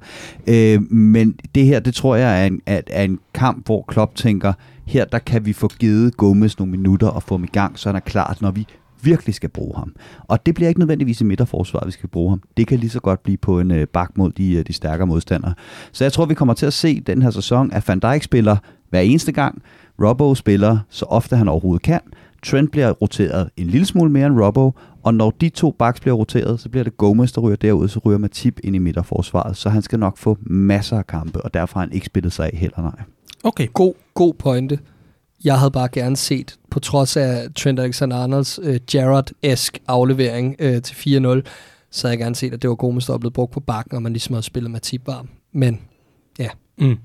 Øh, men det her, det tror jeg er en, er, er en kamp, hvor Klopp tænker, her der kan vi få givet Gomez nogle minutter og få ham i gang, så han er klar, når vi virkelig skal bruge ham. Og det bliver ikke nødvendigvis i midterforsvaret, vi skal bruge ham. Det kan lige så godt blive på en øh, bak mod de, øh, de stærkere modstandere. Så jeg tror, vi kommer til at se den her sæson, at Van Dijk spiller hver eneste gang. Robbo spiller så ofte han overhovedet kan. Trent bliver roteret en lille smule mere end Robbo, og når de to backs bliver roteret, så bliver det Gomez, der ryger derud, så ryger Matip ind i midterforsvaret, så han skal nok få masser af kampe, og derfor har han ikke spillet sig af heller nej. Okay. God, god pointe. Jeg havde bare gerne set, på trods af Trent Alexander-Arnolds øh, Gerrard-esk aflevering øh, til 4-0, så havde jeg gerne set, at det var Gomes, der var blevet brugt på bakken, og man ligesom havde spillet Matip varm. Men ja. Mm.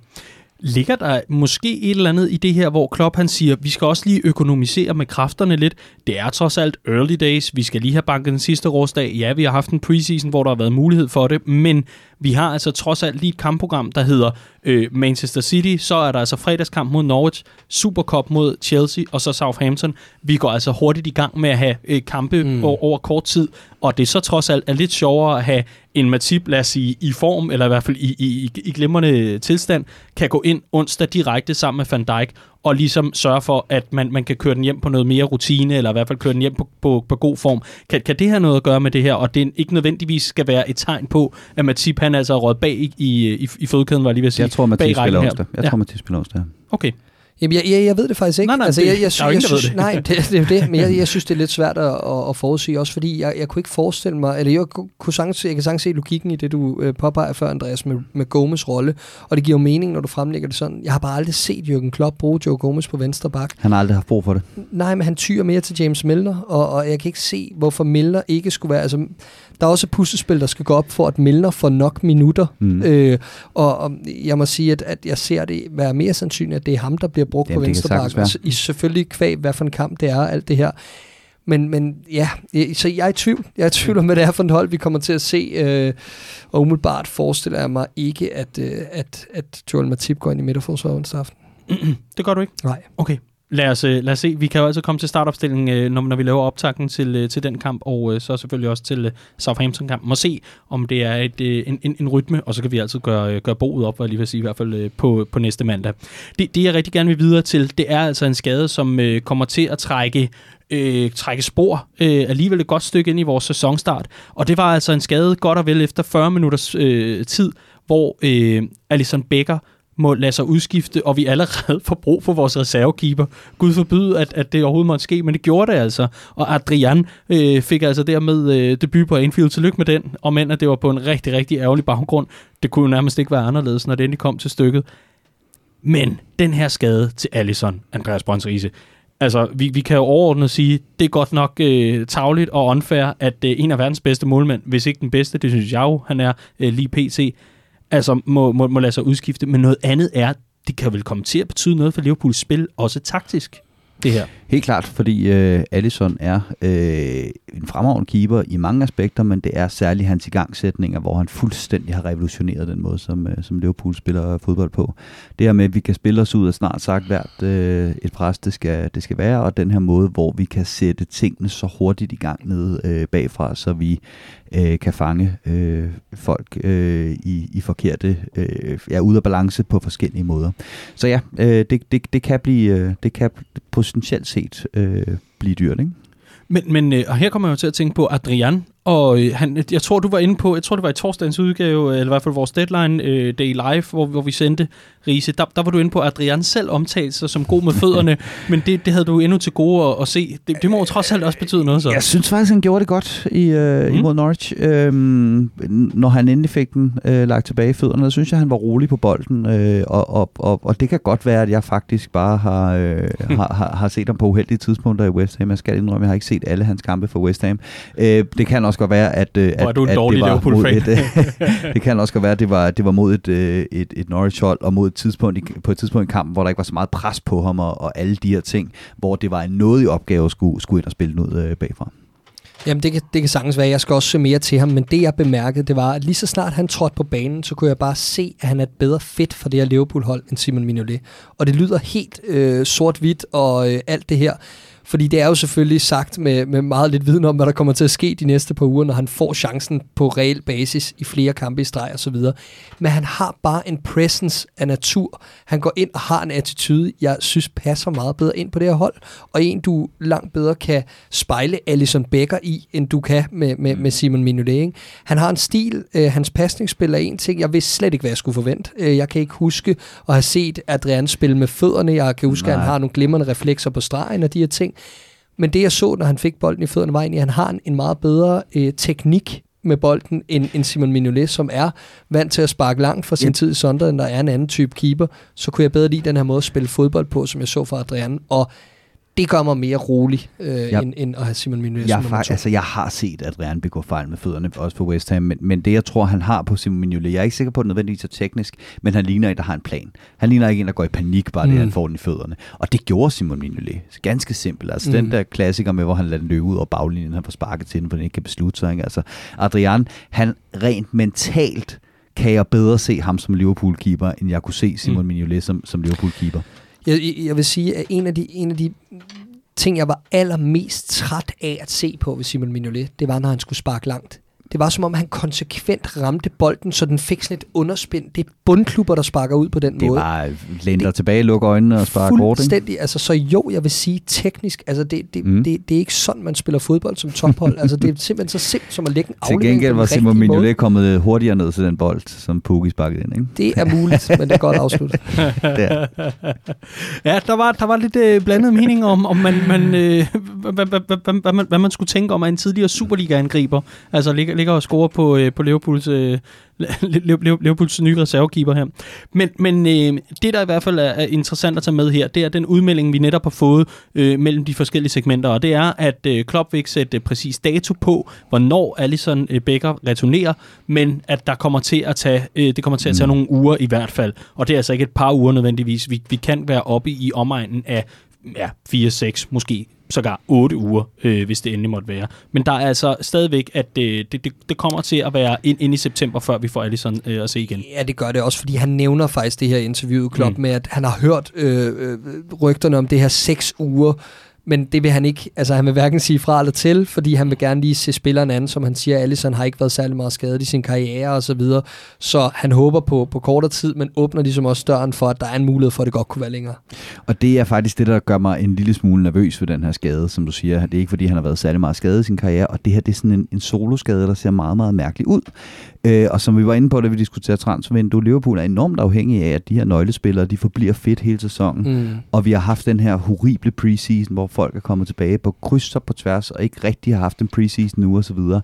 Ligger der måske et eller andet i det her, hvor Klopp han siger, vi skal også lige økonomisere med kræfterne lidt. Det er trods alt early days. Vi skal lige have banket den sidste årsdag. Ja, vi har haft en preseason, hvor der har været mulighed for det, men vi har altså trods alt lige et kampprogram, der hedder øh, Manchester City. Så er der altså fredagskamp mod Norwich, Supercup mod Chelsea og så Southampton. Vi går altså hurtigt i gang med at have øh, kampe mm. over, over kort tid, og det er så trods alt er lidt sjovere at have en Matip, lad os sige, i form, eller i hvert fald i, i, i glimrende tilstand, kan gå ind onsdag direkte sammen med Van Dijk, og ligesom sørge for, at man, man kan køre den hjem på noget mere rutine, eller i hvert fald køre den hjem på, på, på god form. Kan, kan det have noget at gøre med det her, og det ikke nødvendigvis skal være et tegn på, at Matip han altså er bag i, i, i fodkæden, var jeg lige ved at sige. Jeg tror, Matip spiller onsdag. Jeg ja. tror, Matip spiller onsdag. Okay. Jamen, jeg, jeg, jeg ved det faktisk ikke. Nej, nej, altså, det, jeg, jeg, der er ingen, jeg synes, Nej, det, det er det, men jeg, jeg synes, det er lidt svært at, at, at forudsige, også fordi jeg, jeg kunne ikke forestille mig, eller jeg, kunne sagtens, jeg kan sagtens se logikken i det, du øh, påpeger før, Andreas, med, med Gomes rolle, og det giver jo mening, når du fremlægger det sådan. Jeg har bare aldrig set Jürgen Klopp bruge Joe Gomes på venstre bak. Han har aldrig haft brug for det. Nej, men han tyrer mere til James Milner, og, og jeg kan ikke se, hvorfor Milner ikke skulle være... Altså, der er også et puslespil, der skal gå op for, at Milner får nok minutter. Mm. Øh, og, og jeg må sige, at, at jeg ser det være mere sandsynligt, at det er ham, der bliver brugt Jamen, på venstre bak. I selvfølgelig kvæg, hvad for en kamp det er, alt det her. Men, men ja, så jeg er i tvivl. Jeg er i tvivl om, hvad det er for et hold, vi kommer til at se. Øh, og umiddelbart forestiller jeg mig ikke, at, øh, at, at Joel Matip går ind i midterforsvaret onsdag aften. det gør du ikke? Nej. Okay. Lad os, øh, lad os se. Vi kan jo altså komme til startopstillingen, øh, når, når vi laver optakten til, øh, til den kamp, og så selvfølgelig også til Southampton-kampen. Må se, om det er et, en, en, en rytme, og så kan vi altid gøre, gøre boet op, hvad jeg lige vil sige, i hvert fald på, på næste mandag. Det, det, jeg rigtig gerne vil videre til, det er altså en skade, som kommer til at trække øh, trække spor øh, alligevel et godt stykke ind i vores sæsonstart. Og det var altså en skade godt og vel efter 40 minutters øh, tid, hvor øh, Alison Becker må lade sig udskifte, og vi allerede får brug for vores reservekeeper. Gud forbyde, at, at det overhovedet måtte ske, men det gjorde det altså. Og Adrian øh, fik altså dermed øh, debut på Anfield. Tillykke med den, og men at det var på en rigtig, rigtig ærgerlig baggrund. Det kunne jo nærmest ikke være anderledes, når det endelig kom til stykket. Men den her skade til Allison, Andreas Brøns Riese, Altså, vi, vi kan jo overordnet sige, det er godt nok øh, tavligt og unfair, at øh, en af verdens bedste målmænd, hvis ikke den bedste, det synes jeg jo, han er øh, lige pt., altså må, må, må lade sig udskifte. Men noget andet er, det kan vel komme til at betyde noget for Liverpools spil, også taktisk, det her. Helt klart, fordi øh, Allison er øh, en fremragende keeper i mange aspekter, men det er særligt hans igangsætninger, hvor han fuldstændig har revolutioneret den måde, som, øh, som Liverpool spiller fodbold på. Det her med, at vi kan spille os ud af snart sagt hvert øh, et pres, det skal, det skal være, og den her måde, hvor vi kan sætte tingene så hurtigt i gang nede øh, bagfra, så vi øh, kan fange øh, folk øh, i, i forkerte, øh, ja, ude af balance på forskellige måder. Så ja, øh, det, det, det kan blive, øh, det kan potentielt set øh, blive dyrt, ikke? Men, men øh, og her kommer jeg jo til at tænke på Adrian og øh, han, jeg tror, du var inde på, jeg tror, det var i torsdagens udgave, eller i hvert fald vores deadline øh, day live, hvor, hvor vi sendte Riese, der, der var du inde på, at Adrian selv omtalte sig som god med fødderne, men det, det havde du endnu til gode at, at se. Det, det må jo trods alt også betyde noget så. Jeg synes faktisk, han gjorde det godt i, øh, mm. imod Norwich. Øhm, når han endelig fik den øh, lagt tilbage i fødderne, der synes jeg, han var rolig på bolden, øh, og, og, og, og det kan godt være, at jeg faktisk bare har, øh, har, har, har set ham på uheldige tidspunkter i West Ham. Jeg skal indrømme, jeg har ikke set alle hans kampe for West Ham. Øh, det kan også godt være, at, øh, Hvor er at, du en at det var mod et, øh, det kan også godt være, at det var, det var mod et, øh, et, et Norwich-hold, og mod et tidspunkt i, på et tidspunkt i kampen, hvor der ikke var så meget pres på ham, og, og alle de her ting, hvor det var en nådig opgave at skulle, skulle ind og spille den ud øh, bagfra. Jamen, det kan, det kan sagtens være. Jeg skal også se mere til ham, men det jeg bemærkede, det var, at lige så snart han trådte på banen, så kunne jeg bare se, at han er et bedre fit for det her Liverpool-hold end Simon Mignolet. Og det lyder helt øh, sort-hvidt og øh, alt det her. Fordi det er jo selvfølgelig sagt med, med meget lidt viden om, hvad der kommer til at ske de næste par uger, når han får chancen på reel basis i flere kampe i streg og så videre. Men han har bare en presence af natur. Han går ind og har en attitude, jeg synes passer meget bedre ind på det her hold, og en, du langt bedre kan spejle Alison Becker i, end du kan med, med, med Simon Mignolet. Han har en stil, øh, hans pasningsspil er en ting, jeg vidste slet ikke, hvad jeg skulle forvente. Øh, jeg kan ikke huske at have set Adrian spille med fødderne. Jeg kan huske, Nej. at han har nogle glimrende reflekser på stregen og de her ting. Men det jeg så, når han fik bolden i fødderne, var egentlig, at han har en, en meget bedre øh, teknik med bolden end, end Simon Mignolet, som er vant til at sparke langt fra sin Yep. tid i Sunderland, der er en anden type keeper, så kunne jeg bedre lide den her måde at spille fodbold på, som jeg så fra Adrian, og det gør mig mere rolig, øh, Ja. end, end at have Simon Mignolet Jeg, to. altså, jeg har set Adrian begå fejl med fødderne, også på West Ham, men, men det jeg tror, han har på Simon Mignolet, jeg er ikke sikker på, at det nødvendigvis er teknisk, men han ligner en, der har en plan. Han ligner ikke en, der går i panik, bare mm. det, han får den i fødderne. Og det gjorde Simon Mignolet. Ganske simpelt. Altså mm. Mm. den der klassiker med, hvor han lader den løbe ud over baglinjen, han får sparket til den, for den ikke kan beslutte sig. Ikke? Altså, Adrian, han rent mentalt kan jeg bedre se ham som Liverpool-keeper, end jeg kunne se Simon Mm. Mignolet som, som Liverpool-keeper. Jeg, jeg- vil sige, at en af de, en af de ting, jeg var allermest træt af at se på ved Simon Mignolet, det var, når han skulle sparke langt. Det var som om, han konsekvent ramte bolden, så den fik sådan et underspind. Det er bundklubber, der sparker ud på den Det måde. var læne dig tilbage, lukke øjnene og spare kort. Fuldstændig. Altså, så jo, jeg vil sige teknisk, altså det, det, Mm. det, det er ikke sådan, man spiller fodbold som tophold. altså, det er simpelthen så simpelt som at lægge en Til aflevering gengæld på var Simon. Mignolet kommet hurtigere ned til den bold, som Pukki sparkede ind. Ikke? Det er muligt, men det er godt afsluttet. Der. Ja, der var, der var lidt øh, blandet mening om, om man, man, øh, hvad, hvad, hvad, hvad, hvad, man, hvad man skulle tænke om, at en tidligere Superliga-angriber altså ligger, ligger og scorer på, øh, på Liverpools, øh, Liv- Liv- Liverpools nye reservekeeper her. Men, men øh, det, der i hvert fald er, er interessant at tage med her, det er den udmelding, vi netop har fået øh, mellem de forskellige segmenter, og det er, at øh, Klopp vil ikke sætte øh, præcis dato på, hvornår Alisson øh, Becker returnerer, men at der kommer til at tage, øh, det kommer til at tage Mm. nogle uger i hvert fald, og det er altså ikke et par uger nødvendigvis. Vi, vi kan være oppe i omegnen af ja, 4, 6, måske sågar 8 uger, øh, hvis det endelig måtte være. Men der er altså stadigvæk, at det, det, det kommer til at være ind, ind i september, før vi får Alisson øh, at se igen. Ja, det gør det også, fordi han nævner faktisk det her interview, Klopp, Mm. med at han har hørt øh, øh, rygterne om det her seks uger, men det vil han ikke, altså han vil hverken sige fra eller til, fordi han vil gerne lige se spilleren an, som han siger, Allison har ikke været særlig meget skadet i sin karriere og så videre, så han håber på, på kortere tid, men åbner ligesom også døren for, at der er en mulighed for, at det godt kunne være længere. Og det er faktisk det, der gør mig en lille smule nervøs ved den her skade, som du siger. Det er ikke, fordi han har været særlig meget skadet i sin karriere, og det her det er sådan en, en soloskade, der ser meget, meget mærkelig ud. Øh, og som vi var inde på, da vi diskuterede transfervindue, Liverpool er enormt afhængig af, at de her nøglespillere, de forbliver fedt hele sæsonen. Mm. Og vi har haft den her horrible preseason, hvor folk er kommet tilbage på kryds og på tværs, og ikke rigtig har haft en preseason nu og så videre.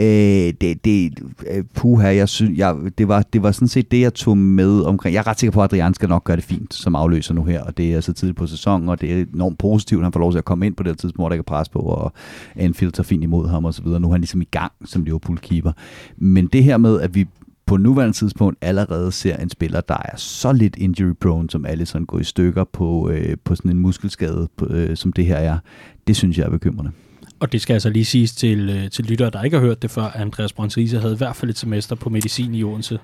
Øh, det, det, øh, puha, jeg synes, jeg, det, var, det var sådan set det, jeg tog med omkring. Jeg er ret sikker på, at Adrian skal nok gøre det fint som afløser nu her, og det er så tidligt på sæsonen, og det er enormt positivt, at han får lov til at komme ind på det tidspunkt, hvor der er pres på, og Anfield tager fint imod ham og så videre. Nu er han ligesom i gang som Liverpool-keeper. Men det her med, at vi på nuværende tidspunkt allerede ser en spiller, der er så lidt injury prone, som Alisson går i stykker på, øh, på sådan en muskelskade, på, øh, som det her er, det synes jeg er bekymrende. Og det skal altså lige siges til, øh, til lyttere, der ikke har hørt det før. Andreas Brøns Riese havde i hvert fald et semester på medicin i Odense.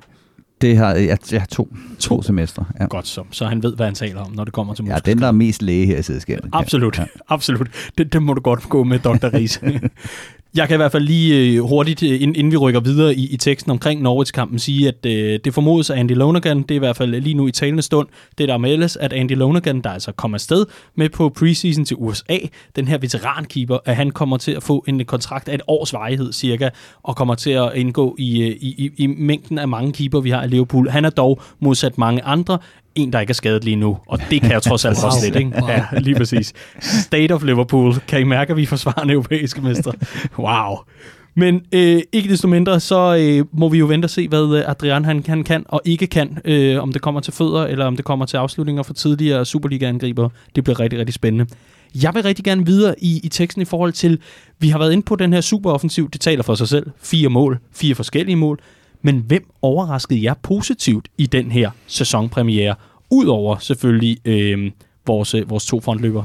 Det har jeg, jeg har to, to semestre. Ja. Godt så. Så han ved, hvad han taler om, når det kommer til muskelskade. den, der er mest læge her i selskabet. Absolut, Ja. ja. absolut. Det, det må du godt gå med, Dr. Riese. Jeg kan i hvert fald lige øh, hurtigt, øh, inden, vi rykker videre i, i teksten omkring Norwich-kampen, sige, at øh, det formodes at Andy Lonergan, det er i hvert fald lige nu i talende stund, det der meldes, at Andy Lonergan, der altså kommer afsted med på preseason til USA, den her veterankeeper, at han kommer til at få en kontrakt af et års varighed cirka, og kommer til at indgå i, øh, i, i, i mængden af mange keeper, vi har i Liverpool. Han er dog modsat mange andre en, der ikke er skadet lige nu, og det kan jeg trods alt også lidt, ikke? Ja, lige præcis. State of Liverpool. Kan I mærke, at vi forsvarer en europæiske mestre? Wow. Men øh, ikke desto mindre, så øh, må vi jo vente og se, hvad øh, Adrian han, han kan og ikke kan. Øh, om det kommer til fødder, eller om det kommer til afslutninger for tidligere Superliga-angriber. Det bliver rigtig, rigtig spændende. Jeg vil rigtig gerne videre i, i teksten i forhold til, vi har været inde på den her superoffensiv, det taler for sig selv. Fire mål, fire forskellige mål. Men hvem overraskede jer positivt i den her sæsonpremiere? Udover selvfølgelig øhm, øh, vores, vores to frontløbere.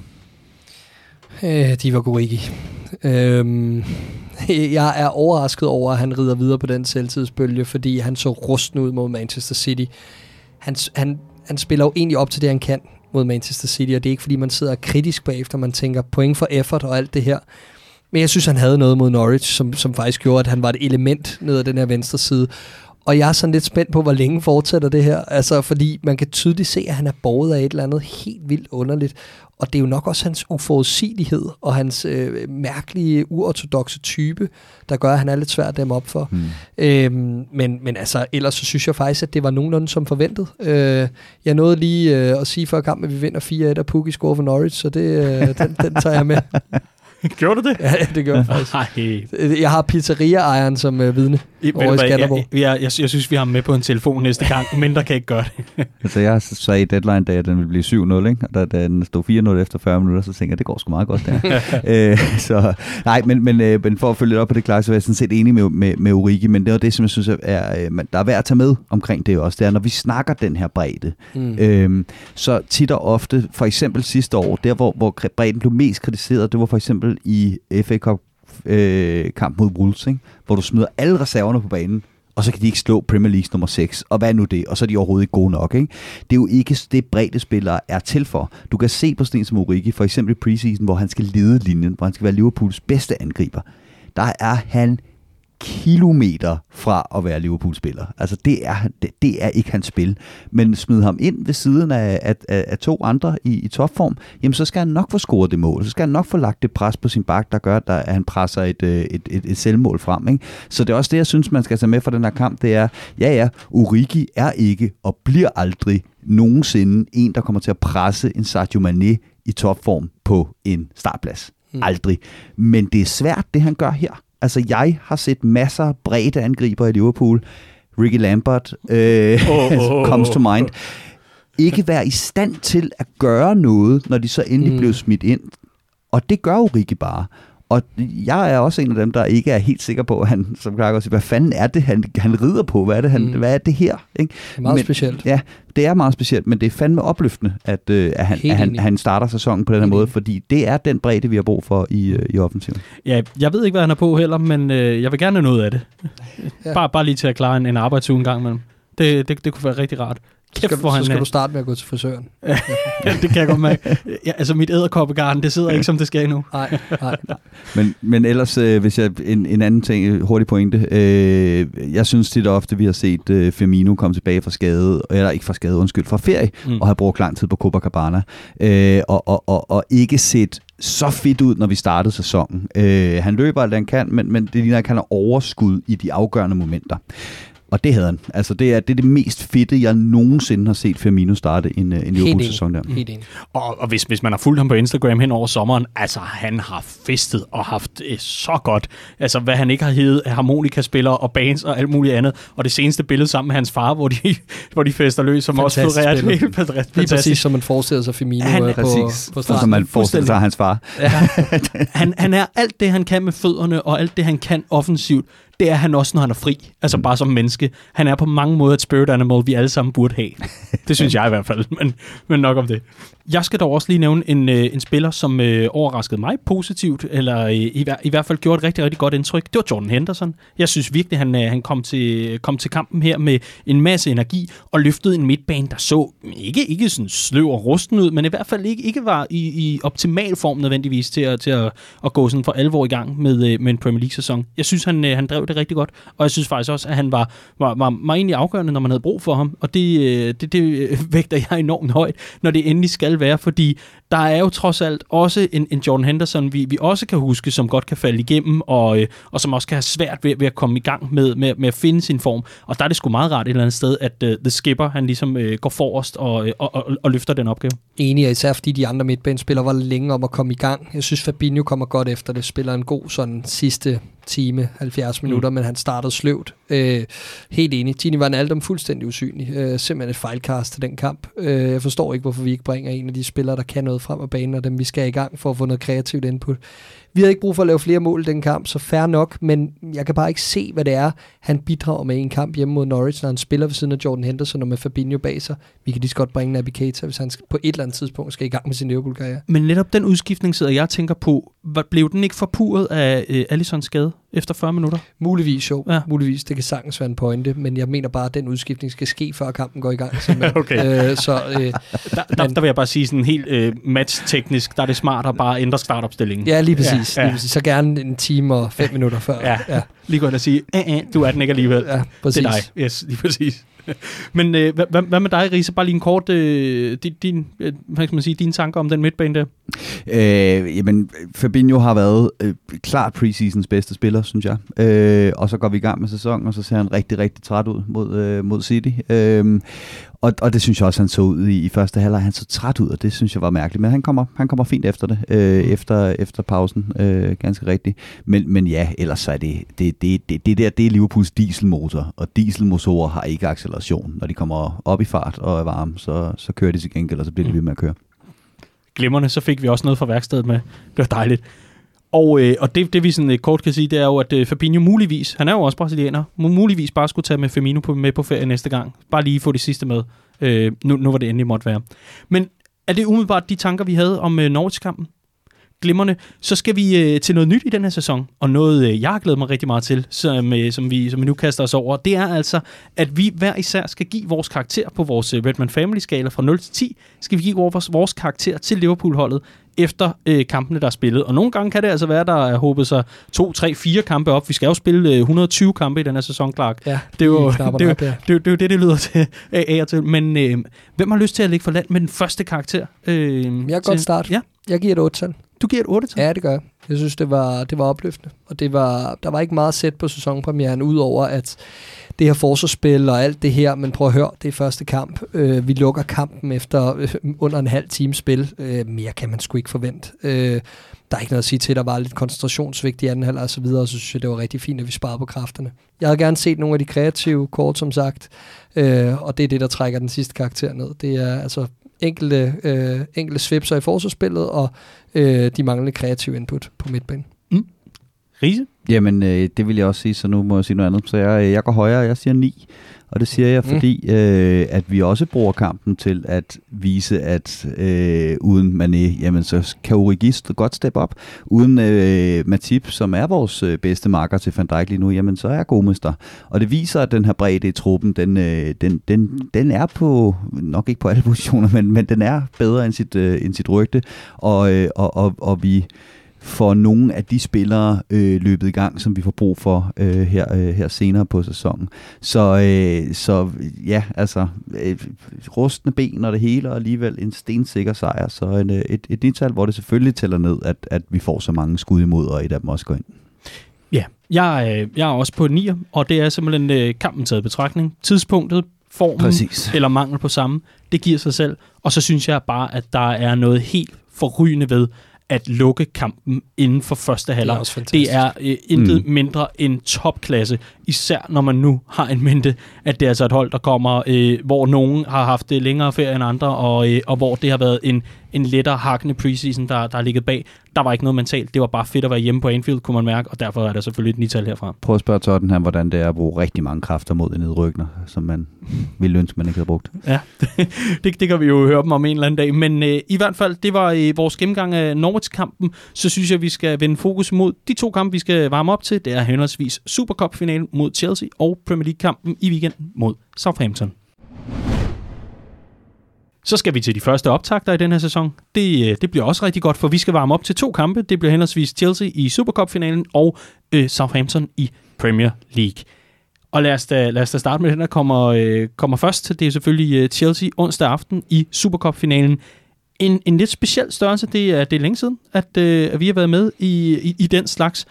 Øh, de var gode ikke. Øhm, jeg er overrasket over, at han rider videre på den selvtidsbølge, fordi han så rusten ud mod Manchester City. Han, han, han spiller jo egentlig op til det, han kan mod Manchester City, og det er ikke, fordi man sidder kritisk bagefter, man tænker point for effort og alt det her. Men jeg synes, han havde noget mod Norwich, som, som faktisk gjorde, at han var et element ned ad den her venstre side. Og jeg er sådan lidt spændt på, hvor længe fortsætter det her. Altså, fordi man kan tydeligt se, at han er borget af et eller andet helt vildt underligt. Og det er jo nok også hans uforudsigelighed og hans øh, mærkelige, uortodoxe type, der gør, at han er lidt svær at dem op for. Hmm. Øhm, men, men altså, ellers så synes jeg faktisk, at det var nogenlunde som forventet. Øh, jeg nåede lige øh, at sige før kampen, at vi vinder 4-1, og Pukki scorer for Norwich, så det, øh, den, den tager jeg med. Gjorde du det? Ja, det gør jeg faktisk. Nej. Jeg har pizzeria-ejeren som øh, vidne. I, Over i Skanderborg. jeg, jeg, jeg, jeg synes, vi har ham med på en telefon næste gang, men der kan ikke gøre det. Altså, jeg sagde i deadline at den ville blive 7-0, ikke? Og da, da den stod 4-0 efter 40 minutter, så tænkte jeg, det går sgu meget godt der. øh, så, nej, men, men, øh, men for at følge lidt op på det klare, så er jeg sådan set enig med, med, med Ulrike, men det er det, som jeg synes, er, øh, der er værd at tage med omkring det også. Det er, når vi snakker den her bredde, Mm. Øhm, så tit og ofte, for eksempel sidste år, der hvor, hvor bredden blev mest kritiseret, det var for eksempel i FA Cup øh, kamp mod Wolves, ikke? hvor du smider alle reserverne på banen, og så kan de ikke slå Premier League nummer 6. Og hvad er nu det? Og så er de overhovedet ikke gode nok. Ikke? Det er jo ikke det, bredde spillere er til for. Du kan se på Sten som Origi, for eksempel i preseason, hvor han skal lede linjen, hvor han skal være Liverpools bedste angriber. Der er han kilometer fra at være Liverpool-spiller. Altså, det er, det, det er ikke hans spil. Men smid ham ind ved siden af, af, af, to andre i, i topform, jamen så skal han nok få scoret det mål. Så skal han nok få lagt det pres på sin bak, der gør, at, der, at han presser et, øh, et, et, et selvmål frem. Ikke? Så det er også det, jeg synes, man skal tage med fra den her kamp, det er, ja ja, Origi er ikke og bliver aldrig nogensinde en, der kommer til at presse en Sadio Mané i topform på en startplads. Mm. Mm. Aldrig. Men det er svært, det han gør her. Altså, jeg har set masser af brede angriber i Liverpool. Ricky Lambert øh, Åh, åh, åh, comes to mind. Ikke være i stand til at gøre noget, når de så endelig mm. blev smidt ind. Og det gør jo Ricky bare. Og jeg er også en af dem, der ikke er helt sikker på, at han, som Clark også siger, hvad fanden er det, han, han rider på? Hvad er det, han, Mm. hvad er det her? Ikke? Det er meget Men- specielt. Ja, det er meget specielt, men det er fandme opløftende, at, øh, at, han, Helt at han, han starter sæsonen på den her Helt måde, enig. fordi det er den bredde, vi har brug for i, øh, i offensiven. Ja, jeg ved ikke, hvad han er på heller, men øh, jeg vil gerne have noget af det. Ja. Bare, bare lige til at klare en, en arbejdsuge en gang imellem. Det, det, det kunne være rigtig rart. Skal, Kæft, du, hvor så han skal er. du starte med at gå til frisøren. ja, det kan jeg godt mærke. Ja, altså, mit æderkoppegarn, det sidder ikke, som det skal endnu. Nej, nej. Men, men ellers, øh, hvis jeg en, en anden ting, øh, hurtig pointe. Øh, jeg synes tit og ofte, vi har set øh, Firmino komme tilbage fra skade, eller ikke fra skade, undskyld, fra ferie, Mm. og have brugt lang tid på Copacabana, øh, og, og, og, og ikke set så fedt ud, når vi startede sæsonen. Øh, han løber alt, han kan, men, men det ligner ikke, han har overskud i de afgørende momenter. Og det havde han. Altså, det er, det er det mest fedte, jeg nogensinde har set Firmino starte en, øh, en Liverpool-sæson der. Helt enig. Og, og hvis, hvis man har fulgt ham på Instagram hen over sommeren, altså han har festet og haft det så godt. Altså hvad han ikke har heddet harmonikaspillere og bands og alt muligt andet. Og det seneste billede sammen med hans far, hvor de, hvor de fester løs, som også Fantastisk florerer billede. helt fantastisk. Lige præcis, som man forestiller sig Firmino Han på, Præcis. på Og som starten. man forestiller sig hans far. Ja. han, han er alt det, han kan med fødderne, og alt det, han kan offensivt. Det er han også, når han er fri. Altså bare som menneske. Han er på mange måder et spirit animal, vi alle sammen burde have. Det synes jeg i hvert fald, men, men nok om det. Jeg skal dog også lige nævne en, øh, en spiller, som øh, overraskede mig positivt, eller øh, i, i hvert fald gjorde et rigtig, rigtig godt indtryk. Det var Jordan Henderson. Jeg synes virkelig, han, øh, han kom, til, kom til kampen her med en masse energi og løftede en midtbane, der så ikke, ikke sådan sløv og rusten ud, men i hvert fald ikke, ikke var i, i optimal form nødvendigvis til at, til at, at gå sådan for alvor i gang med, øh, med en Premier League-sæson. Jeg synes, han, øh, han drev det rigtig godt, og jeg synes faktisk også, at han var, var, var, var egentlig afgørende, når man havde brug for ham, og det, øh, det, det øh, vægter jeg enormt højt, når det endelig skal være, fordi der er jo trods alt også en, en Jordan Henderson, vi, vi også kan huske, som godt kan falde igennem, og, øh, og som også kan have svært ved, ved at komme i gang med, med, med at finde sin form. Og der er det sgu meget rart et eller andet sted, at uh, The Skipper, han ligesom uh, går forrest og, øh, og, og, og løfter den opgave. Enig, og især fordi de andre midtbanespillere var længe om at komme i gang. Jeg synes, Fabinho kommer godt efter det. Spiller en god sådan sidste time, 70 minutter, mm. men han startede sløvt. Øh, helt enig. Gini var en aldum fuldstændig usynlig. Øh, simpelthen et fejlkast til den kamp. Øh, jeg forstår ikke, hvorfor vi ikke bringer en af de spillere, der kan noget frem af banen, og dem vi skal i gang for at få noget kreativt input. Vi havde ikke brug for at lave flere mål i den kamp, så fair nok, men jeg kan bare ikke se, hvad det er, han bidrager med i en kamp hjemme mod Norwich, når han spiller ved siden af Jordan Henderson og med Fabinho bag sig. Vi kan lige så godt bringe Naby Keita, hvis han skal- på et eller andet tidspunkt skal i gang med sin Liverpool-karriere. Men netop den udskiftning sidder jeg tænker på, blev den ikke forpurret af uh, Allisons skade efter 40 minutter? Muligvis jo, ja. muligvis. Det kan sagtens være en pointe, men jeg mener bare, at den udskiftning skal ske, før kampen går i gang. Okay. øh, så øh, Der, der, der vil jeg bare sige sådan helt uh, match-teknisk, der er det smart at bare ændre startopstillingen. ja, lige præcis, Ja, ja. Lige præcis. Så gerne en time og fem minutter før. Ja. ja, Lige ind og sige, "Æ, æ, du er den ikke alligevel. ja præcis. Det er dig. Yes, lige præcis. Men øh, hvad, hvad, med dig, Risa? Bare lige en kort, øh, din, din, øh, hvad skal man sige, dine tanker om den midtbane der? Øh, jamen, Fabinho har været øh, klart preseasons bedste spiller, synes jeg. Øh, og så går vi i gang med sæsonen, og så ser han rigtig, rigtig træt ud mod, øh, mod City. Øh, og, og det synes jeg også, han så ud i, i første halvleg. Han så træt ud, og det synes jeg var mærkeligt. Men han kommer, han kommer fint efter det, øh, efter, efter pausen, øh, ganske rigtigt. Men, men ja, ellers så er det, det, det, det, det der, det er Liverpools dieselmotor, og dieselmotorer har ikke acceleration. Når de kommer op i fart og er varme, så, så kører de til gengæld, og så bliver de ved med at køre. Glimrende, så fik vi også noget fra værkstedet med. Det var dejligt. Og, øh, og det, det vi sådan øh, kort kan sige, det er jo, at øh, Fabinho muligvis, han er jo også brasilianer, må muligvis bare skulle tage med Firmino på, med på ferie næste gang. Bare lige få det sidste med, øh, nu, nu hvor det endelig måtte være. Men er det umiddelbart de tanker, vi havde om øh, Norwich-kampen? Glimrende. Så skal vi øh, til noget nyt i den her sæson, og noget, øh, jeg har glædet mig rigtig meget til, som, øh, som, vi, som vi nu kaster os over. Det er altså, at vi hver især skal give vores karakter på vores øh, Redman Family-skala fra 0 til 10. Skal vi give vores, vores karakter til Liverpool-holdet efter øh, kampene, der er spillet. Og nogle gange kan det altså være, der er håbet sig 2, 3, 4 kampe op. Vi skal jo spille øh, 120 kampe i den her sæson, Clark. Ja, Det er jo det, er det, er det, er jo det, det lyder til af af og til. Men øh, hvem har lyst til at ligge for land med den første karakter? Øh, Jeg kan til- godt starte. Ja, Jeg giver et 8 du giver et 8 til. Ja, det gør jeg. Jeg synes, det var, det var opløftende. Og det var, der var ikke meget sæt på sæsonpremieren, udover at det her forsvarsspil og alt det her, men prøv at høre, det er første kamp. Øh, vi lukker kampen efter øh, under en halv time spil. Øh, mere kan man sgu ikke forvente. Øh, der er ikke noget at sige til, der var lidt koncentrationsvigt i anden halvleg og så videre, og så synes jeg, det var rigtig fint, at vi sparede på kræfterne. Jeg havde gerne set nogle af de kreative kort, som sagt, øh, og det er det, der trækker den sidste karakter ned. Det er altså enkelte, øh, enkelte svipser i forsvarsspillet, og øh, de manglende kreative input på midtbanen. Mm. Riese? Jamen, øh, det vil jeg også sige, så nu må jeg sige noget andet. Så jeg, jeg går højere, jeg siger 9. Og det siger jeg, Mm. fordi øh, at vi også bruger kampen til at vise, at øh, uden Mané, jamen så kan Origi godt steppe op. Uden øh, Matip, som er vores øh, bedste marker til Van Dijk lige nu, jamen så er Gomes der. Og det viser, at den her bredde i truppen, den, øh, den, den, den er på, nok ikke på alle positioner, men, men den er bedre end sit, øh, end sit rygte. Og, øh, og, og, og vi får nogle af de spillere øh, løbet i gang, som vi får brug for øh, her, øh, her senere på sæsonen. Så, øh, så ja, altså øh, rustne ben og det hele, og alligevel en stensikker sejr. Så en, øh, et, et nital, hvor det selvfølgelig tæller ned, at, at vi får så mange skud imod, og et af dem også går ind. Ja, jeg, øh, jeg er også på 9, og det er simpelthen øh, kampen taget i betragtning. Tidspunktet, formen Præcis. eller mangel på samme, det giver sig selv. Og så synes jeg bare, at der er noget helt forrygende ved at lukke kampen inden for første halvleg. også fantastisk. Det er øh, intet Mm. mm. mindre end topklasse, især når man nu har en mente, at det er altså et hold, der kommer, øh, hvor nogen har haft det længere ferie end andre, og, øh, og hvor det har været en en lettere hakkende preseason, der, der er ligget bag. Der var ikke noget mentalt. Det var bare fedt at være hjemme på Anfield, kunne man mærke, og derfor er der selvfølgelig et nital herfra. Prøv at spørge Tottenham, hvordan det er at bruge rigtig mange kræfter mod en nedrykner, som man ville ønske, man ikke havde brugt. Ja, det, det kan vi jo høre dem om en eller anden dag. Men øh, i hvert fald, det var øh, vores gennemgang af Norwich-kampen. Så synes jeg, vi skal vende fokus mod de to kampe, vi skal varme op til. Det er henholdsvis Supercup-finalen mod Chelsea og Premier League-kampen i weekenden mod Southampton. Så skal vi til de første optagter i den her sæson. Det, øh, det bliver også rigtig godt, for vi skal varme op til to kampe. Det bliver henholdsvis Chelsea i Supercup-finalen og øh, Southampton i Premier League. Og lad os da, lad os da starte med den, der kommer, øh, kommer først. Det er selvfølgelig øh, Chelsea onsdag aften i Supercup-finalen. En, en lidt speciel størrelse. Det er, det er længe siden, at, øh, at vi har været med i, i, i den slags.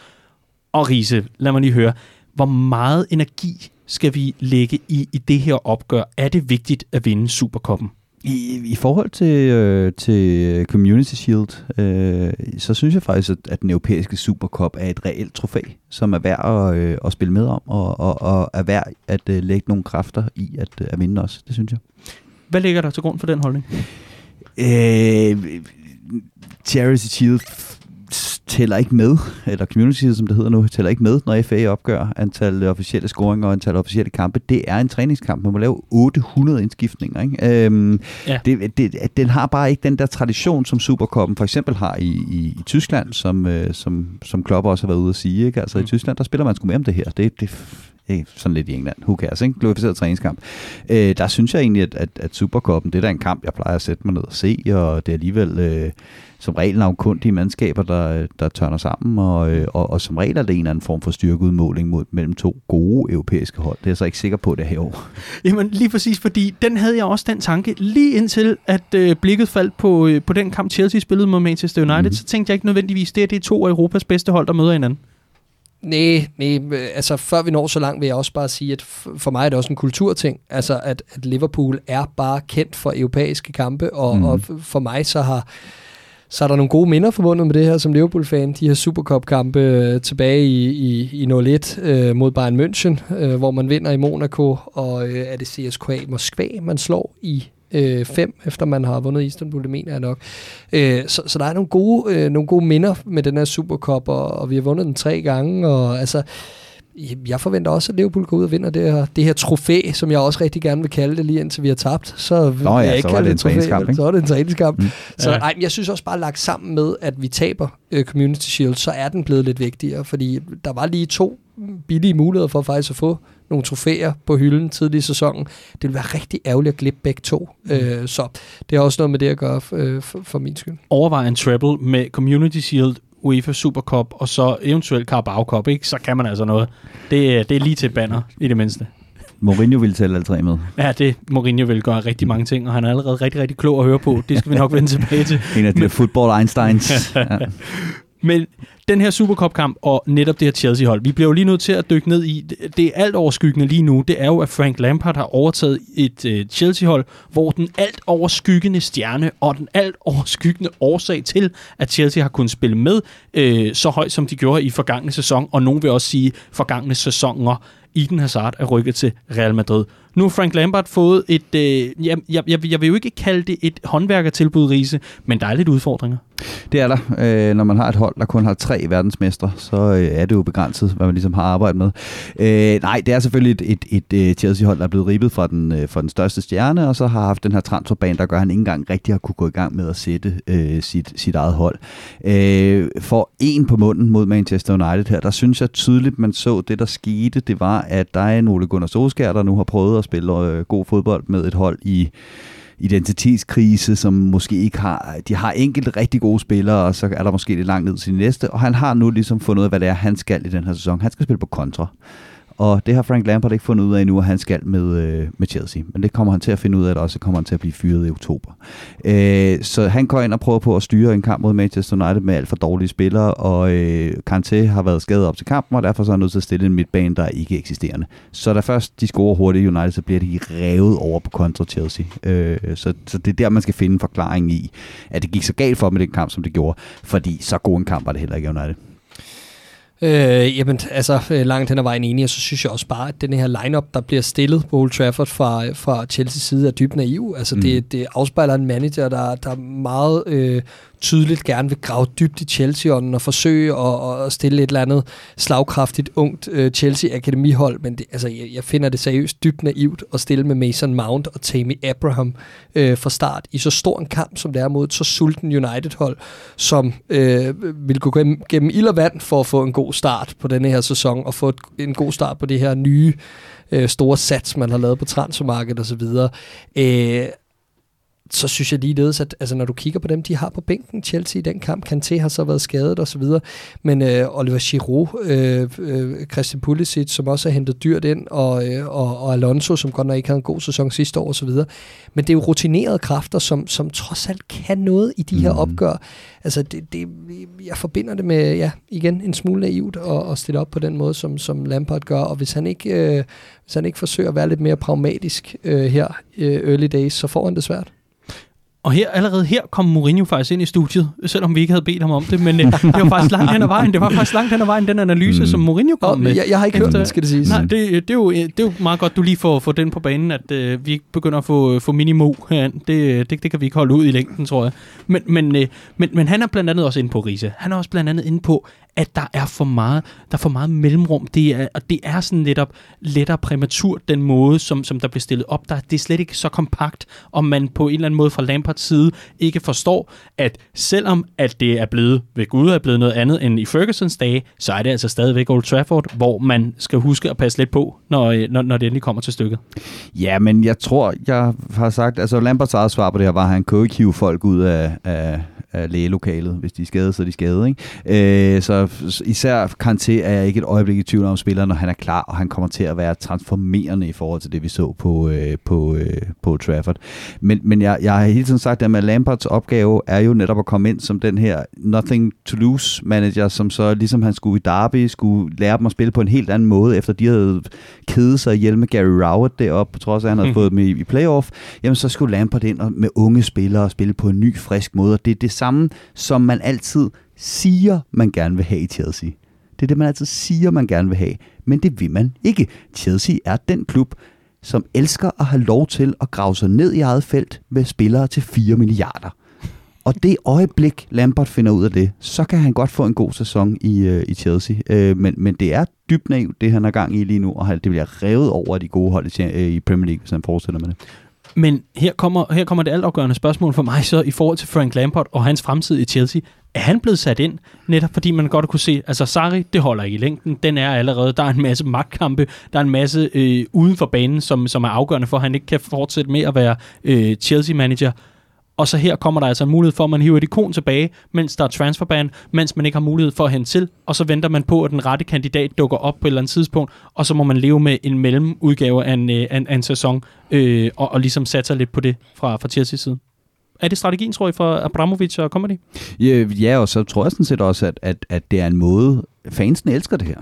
Og Riese, lad mig lige høre. Hvor meget energi skal vi lægge i, i det her opgør? Er det vigtigt at vinde Supercuppen? I, I forhold til, øh, til Community Shield, øh, så synes jeg faktisk, at, at den europæiske Supercup er et reelt trofæ, som er værd at, øh, at spille med om, og, og, og er værd at øh, lægge nogle kræfter i at, øh, at vinde også. Det synes jeg. Hvad ligger der til grund for den holdning? Øh, Charity Shield tæller ikke med, eller Community som det hedder nu, tæller ikke med, når FA opgør antal officielle scoringer og antal officielle kampe. Det er en træningskamp. Man må lave 800 indskiftninger. Ikke? Øhm, ja. det, det, den har bare ikke den der tradition, som Supercoppen for eksempel har i, i, i Tyskland, som, øh, som, som Klopp også har været ude at sige. Ikke? Altså mm. i Tyskland, der spiller man sgu med om det her. Det, det, sådan lidt i England, who cares, ikke? Glorificeret træningskamp. Øh, der synes jeg egentlig, at, at, at Supercoppen, det er da en kamp, jeg plejer at sætte mig ned og se, og det er alligevel... Øh, som regel navnkundige mandskaber, der, der tørner sammen, og, øh, og, og som regel er det en eller anden form for styrkeudmåling mod, mellem to gode europæiske hold. Det er jeg så ikke sikker på det her år. Jamen lige præcis, fordi den havde jeg også den tanke, lige indtil at øh, blikket faldt på, øh, på den kamp Chelsea spillede mod Manchester United, mm-hmm. så tænkte jeg ikke nødvendigvis, det, at det er to af Europas bedste hold, der møder hinanden. Nej, nej, altså før vi når så langt, vil jeg også bare sige, at for mig er det også en kulturting. Altså at, at Liverpool er bare kendt for europæiske kampe, og, mm. og for mig så har så er der nogle gode minder forbundet med det her som Liverpool-fan. De her Supercup-kampe øh, tilbage i, i, i 01 øh, mod Bayern München, øh, hvor man vinder i Monaco, og øh, er det CSKA Moskva, man slår i øh, fem, efter man har vundet Istanbul, det mener jeg nok. Øh, så, så der er nogle gode, øh, nogle gode minder med den her Supercup, og, og vi har vundet den tre gange, og altså jeg forventer også, at Liverpool går ud og vinder det her, det her trofæ, som jeg også rigtig gerne vil kalde det, lige indtil vi har tabt. Så Nå ja, jeg ikke så var det en træningskamp, Så er det en træningskamp. Mm. Så ja. jeg synes også bare lagt sammen med, at vi taber uh, Community Shield, så er den blevet lidt vigtigere, fordi der var lige to billige muligheder for faktisk at få nogle trofæer på hylden tidlig i sæsonen. Det vil være rigtig ærgerligt at glippe begge to. Mm. Uh, så det er også noget med det at gøre uh, for, for min skyld. Overvej en treble med Community Shield UEFA Super Cup, og så eventuelt Carabao Cup, ikke? så kan man altså noget. Det, det er lige til banner, i det mindste. Mourinho vil tælle alle tre med. Ja, det Mourinho vil gøre rigtig mange ting, og han er allerede rigtig, rigtig klog at høre på. Det skal vi nok vende tilbage til. en af de football Einsteins. ja. Men den her Supercup-kamp og netop det her Chelsea-hold, vi bliver jo lige nødt til at dykke ned i, det er alt overskyggende lige nu, det er jo, at Frank Lampard har overtaget et øh, Chelsea-hold, hvor den alt overskyggende stjerne og den alt overskyggende årsag til, at Chelsea har kunnet spille med øh, så højt, som de gjorde i forgangne sæson, og nogen vil også sige forgangne sæsoner, Eden Hazard er rykket til Real Madrid. Nu har Frank Lampard fået et, øh, jeg, jeg, jeg vil jo ikke kalde det et håndværkertilbud, Riese, men der er lidt udfordringer. Det er der. Øh, når man har et hold, der kun har tre verdensmestre, så øh, er det jo begrænset, hvad man ligesom har arbejdet med. Øh, nej, det er selvfølgelig et, et, et, et Chelsea-hold, der er blevet ribet fra den, øh, fra den største stjerne, og så har haft den her transferbane, der gør, at han ikke engang rigtig har kunne gå i gang med at sætte øh, sit, sit eget hold. Øh, for en på munden mod Manchester United her, der synes jeg tydeligt, man så det, der skete, det var, at der er en Ole Gunnar Solskjaer, der nu har prøvet at spille øh, god fodbold med et hold i identitetskrise, som måske ikke har, de har enkelt rigtig gode spillere, og så er der måske lidt langt ned til de næste, og han har nu ligesom fundet ud af, hvad det er, han skal i den her sæson. Han skal spille på kontra. Og det har Frank Lampard ikke fundet ud af endnu, at han skal med, øh, med Chelsea. Men det kommer han til at finde ud af, og også kommer han til at blive fyret i oktober. Øh, så han går ind og prøver på at styre en kamp mod Manchester United med alt for dårlige spillere, og øh, Kanté har været skadet op til kampen, og derfor så er han nødt til at stille en midtbane, der er ikke eksisterende. Så da først de scorer hurtigt i United, så bliver de revet over på kontra Chelsea. Øh, så, så det er der, man skal finde en forklaring i, at det gik så galt for dem i den kamp, som det gjorde. Fordi så god en kamp var det heller ikke United. Øh, jamen, altså øh, langt hen ad vejen enig, og så synes jeg også bare, at den her lineup der bliver stillet på Old Trafford fra, fra Chelsea's side, er dybt naiv. Altså, mm. det, det afspejler en manager, der, der meget øh, tydeligt gerne vil grave dybt i Chelsea-ånden og forsøge at, at stille et eller andet slagkraftigt, ungt øh, Chelsea-akademihold, men det, altså, jeg, jeg finder det seriøst dybt naivt at stille med Mason Mount og Tammy Abraham øh, fra start i så stor en kamp, som det er mod et så sulten United-hold, som øh, vil gå gennem, gennem ild og vand for at få en god start på denne her sæson, og få et, en god start på det her nye øh, store sats, man har lavet på transfermarkedet osv. Øh, så synes jeg ligeledes, at altså, når du kigger på dem, de har på bænken, Chelsea i den kamp, Kanté har så været skadet og så videre, men øh, Oliver Giroud, øh, øh, Christian Pulisic, som også har hentet dyrt ind, og, øh, og, og Alonso, som godt nok ikke havde en god sæson sidste år og så videre, men det er jo rutinerede kræfter, som, som trods alt kan noget i de her mm. opgør. Altså, det, det, jeg forbinder det med, ja, igen, en smule naivt at, at stille op på den måde, som, som Lampard gør, og hvis han ikke, øh, hvis han ikke forsøger at være lidt mere pragmatisk øh, her øh, early days, så får han det svært. Og her, allerede her kom Mourinho faktisk ind i studiet, selvom vi ikke havde bedt ham om det, men øh, det var faktisk langt hen ad vejen. Det var faktisk langt hen ad vejen, den analyse, mm. som Mourinho kom oh, med. Jeg, jeg har ikke hørt den, skal det siges. Nej, det, det, er jo, det er jo meget godt, du lige får, får den på banen, at øh, vi ikke begynder at få, få minimo herinde. Det, det, det kan vi ikke holde ud i længden, tror jeg. Men, men, øh, men, men han er blandt andet også inde på Riese. Han er også blandt andet inde på, at der er for meget, der er for meget mellemrum. Det er, og det er sådan lidt op, lettere præmaturt, den måde, som, som der bliver stillet op. Der, det er slet ikke så kompakt, om man på en eller anden måde fra Lampards side ikke forstår, at selvom at det er blevet, ved Gud er blevet noget andet end i Fergusons dage, så er det altså stadigvæk Old Trafford, hvor man skal huske at passe lidt på, når, øh, når, når det endelig kommer til stykket. Ja, men jeg tror, jeg har sagt, altså Lampards eget svar på det her var, at han kunne ikke hive folk ud af, af af lægelokalet. Hvis de er skadet, så er de skadet. Ikke? Øh, så især Kanté er jeg ikke et øjeblik i tvivl om spiller, når han er klar, og han kommer til at være transformerende i forhold til det, vi så på, øh, på, øh, på Trafford. Men, men jeg, jeg har hele tiden sagt, at med Lampards opgave er jo netop at komme ind som den her nothing to lose manager, som så ligesom han skulle i Derby, skulle lære dem at spille på en helt anden måde, efter de havde kedet sig ihjel med Gary Rowett deroppe, på trods af, at han havde mm. fået dem i, i playoff, jamen så skulle Lampard ind og med unge spillere og spille på en ny, frisk måde, og det er det samme, som man altid siger, man gerne vil have i Chelsea. Det er det, man altid siger, man gerne vil have. Men det vil man ikke. Chelsea er den klub, som elsker at have lov til at grave sig ned i eget felt med spillere til 4 milliarder. Og det øjeblik, Lampard finder ud af det, så kan han godt få en god sæson i, øh, i Chelsea. Øh, men, men det er dybt naivt, det han er gang i lige nu, og det bliver revet over de gode hold i, øh, i Premier League, hvis han fortsætter med det. Men her kommer, her kommer det altafgørende spørgsmål for mig så i forhold til Frank Lampard og hans fremtid i Chelsea. Er han blevet sat ind, netop fordi man godt kunne se, altså Sarri, det holder ikke i længden, den er allerede, der er en masse magtkampe, der er en masse øh, uden for banen, som, som er afgørende for, at han ikke kan fortsætte med at være øh, Chelsea-manager. Og så her kommer der altså en mulighed for, at man hiver et ikon tilbage, mens der er transferban, mens man ikke har mulighed for at hente til, og så venter man på, at den rette kandidat dukker op på et eller andet tidspunkt, og så må man leve med en mellemudgave af en, øh, af en, af en sæson, øh, og, og ligesom satse lidt på det fra, fra Chelsea's side. Er det strategien, tror I, for Abramovic og company? Ja, ja, og så tror jeg sådan set også, at, at, at det er en måde, fansen elsker det her.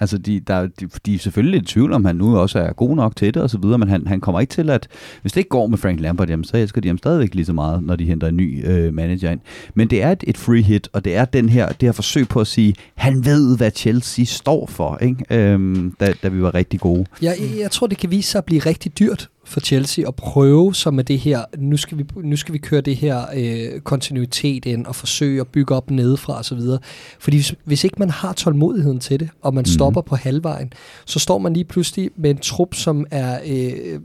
Altså, de, der, de, de er selvfølgelig lidt i tvivl om, han nu også er god nok til det og så videre, men han, han kommer ikke til at... Hvis det ikke går med Frank Lampard, jamen, så elsker de ham stadigvæk lige så meget, når de henter en ny øh, manager ind. Men det er et, et free hit, og det er den her, det her forsøg på at sige, han ved, hvad Chelsea står for, ikke? Øhm, da, da vi var rigtig gode. Ja, jeg, jeg tror, det kan vise sig at blive rigtig dyrt for Chelsea at prøve sig med det her, nu skal vi, nu skal vi køre det her øh, kontinuitet ind og forsøge at bygge op nedefra osv. Fordi hvis, hvis ikke man har tålmodigheden til det, og man mm. stopper på halvvejen, så står man lige pludselig med en trup, som er øh,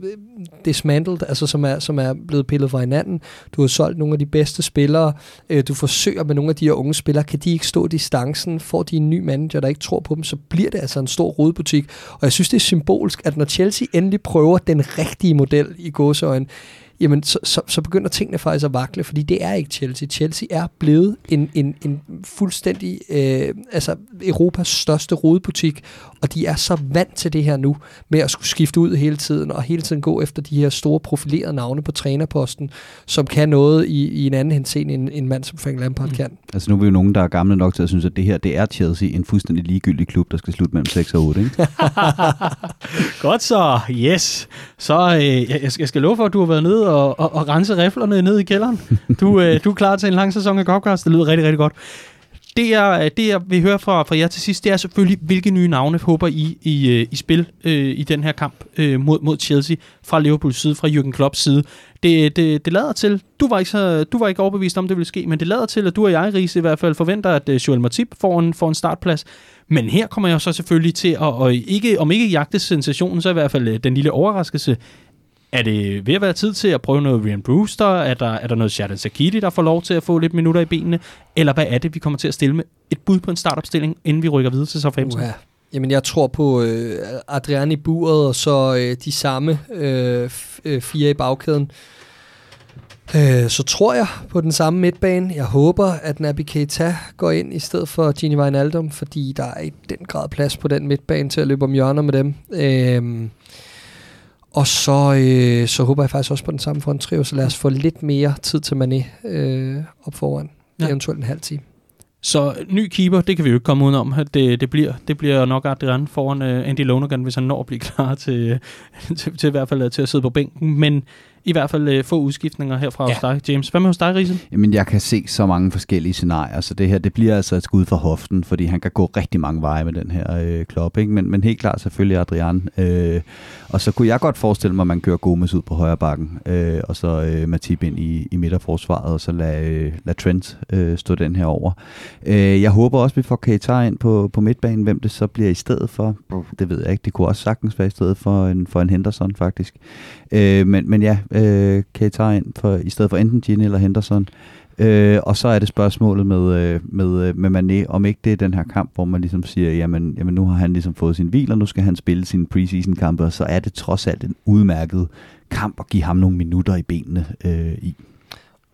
dismantled, altså som er, som er blevet pillet fra hinanden. Du har solgt nogle af de bedste spillere, øh, du forsøger med nogle af de her unge spillere, kan de ikke stå distancen, får de en ny manager, der ikke tror på dem, så bliver det altså en stor rodbutik. Og jeg synes, det er symbolsk, at når Chelsea endelig prøver den rigtige model i gåseøjne, jamen så, så, så begynder tingene faktisk at vakle, fordi det er ikke Chelsea. Chelsea er blevet en, en, en fuldstændig, øh, altså Europas største rodebutik, og de er så vant til det her nu, med at skulle skifte ud hele tiden, og hele tiden gå efter de her store profilerede navne på trænerposten, som kan noget i, i en anden henseende, end en mand som Frank Lampard mm. kan. Altså nu er vi jo nogen, der er gamle nok til at synes, at det her, det er Chelsea, en fuldstændig ligegyldig klub, der skal slutte mellem 6 og 8, ikke? Godt så, yes. Så øh, jeg, jeg skal love for, at du har været nede og, og, og rense riflerne ned i kælderen. Du, øh, du er klar til en lang sæson af Copcast. Det lyder rigtig, rigtig godt. det, jeg, øh, det, jeg vil høre fra, fra jer til sidst, det er selvfølgelig, hvilke nye navne håber I i, øh, i spil øh, i den her kamp øh, mod, mod Chelsea fra Liverpools side, fra Jürgen Klopps side. Det, det, det lader til, du var, ikke så, du var ikke overbevist om, det ville ske, men det lader til, at du og jeg, Riese, i hvert fald forventer, at øh, Joel Matip får en, får en startplads. Men her kommer jeg så selvfølgelig til at, og ikke, om ikke jagte sensationen, så i hvert fald den lille overraskelse, er det ved at være tid til at prøve noget Rian Brewster? Er der, er der noget Shadon Sakiti, der får lov til at få lidt minutter i benene? Eller hvad er det, vi kommer til at stille med et bud på en startopstilling, inden vi rykker videre til Southampton? Uh-huh. Jamen, jeg tror på øh, Adrian i buret, og så øh, de samme øh, øh, fire i bagkæden. Øh, så tror jeg på den samme midtbane. Jeg håber, at Naby Keita går ind i stedet for Gini Wijnaldum, fordi der er i den grad plads på den midtbane til at løbe om hjørner med dem. Øh, og så, øh, så håber jeg faktisk også på den samme fronttrio, så lad os få lidt mere tid til Mané øh, op foran. Ja. Eventuelt en halv time. Så ny keeper, det kan vi jo ikke komme udenom. Det, det, bliver, det bliver nok Adrian foran uh, Andy Lonergan, hvis han når at blive klar til, til, til, i hvert fald til at sidde på bænken. Men i hvert fald øh, få udskiftninger herfra ja. hos dig, James. Hvad med hos dig, Riese? Jamen, jeg kan se så mange forskellige scenarier, så det her, det bliver altså et skud for hoften, fordi han kan gå rigtig mange veje med den her øh, klop, ikke? Men, men helt klart selvfølgelig Adrian. Øh, og så kunne jeg godt forestille mig, at man kører Gomes ud på højre bakken, øh, og så øh, Matip ind i, i midterforsvaret, og så lad, øh, lad Trent øh, stå den her over. Øh, jeg håber også, at vi får Keita ind på, på midtbanen, hvem det så bliver i stedet for. Det ved jeg ikke. Det kunne også sagtens være i stedet for en, for en Henderson, faktisk. Øh, men, men ja, øh, Keita ind for, i stedet for enten Gini eller Henderson. Øh, og så er det spørgsmålet med, øh, med, øh, med Mané, om ikke det er den her kamp, hvor man ligesom siger, jamen, jamen nu har han ligesom fået sin hvil, og nu skal han spille sin preseason kampe, og så er det trods alt en udmærket kamp at give ham nogle minutter i benene øh, i.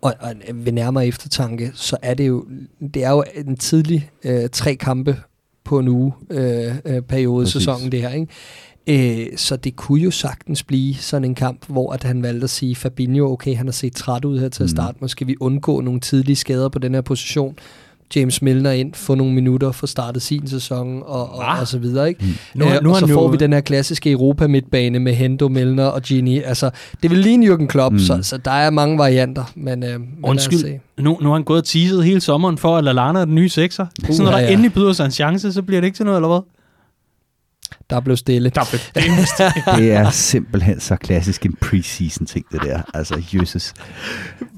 Og, og ved nærmere eftertanke, så er det jo, det er jo en tidlig øh, tre kampe på en uge øh, øh, periode, Præcis. sæsonen det her, ikke? Øh, så det kunne jo sagtens blive sådan en kamp, hvor at han valgte at sige, Fabinho, okay, han har set træt ud her til at mm. starte, måske vi undgå nogle tidlige skader på den her position. James Milner ind, få nogle minutter, få startet sin sæson og, og, ah. og så videre. Ikke? Mm. Nu, øh, nu og så får jo... vi den her klassiske Europa-midtbane med Hendo, Milner og Gini. Altså, det vil lige en Jürgen Klopp, mm. så, så der er mange varianter. Men, øh, Undskyld, nu, nu har han gået og teaset hele sommeren for, at Lallana er den nye sekser. Uh, så når ja, der ja. endelig byder sig en chance, så bliver det ikke til noget, eller hvad? Der blev stille. Der blev stille. det er simpelthen så klassisk en preseason ting, det der. Altså, Jesus.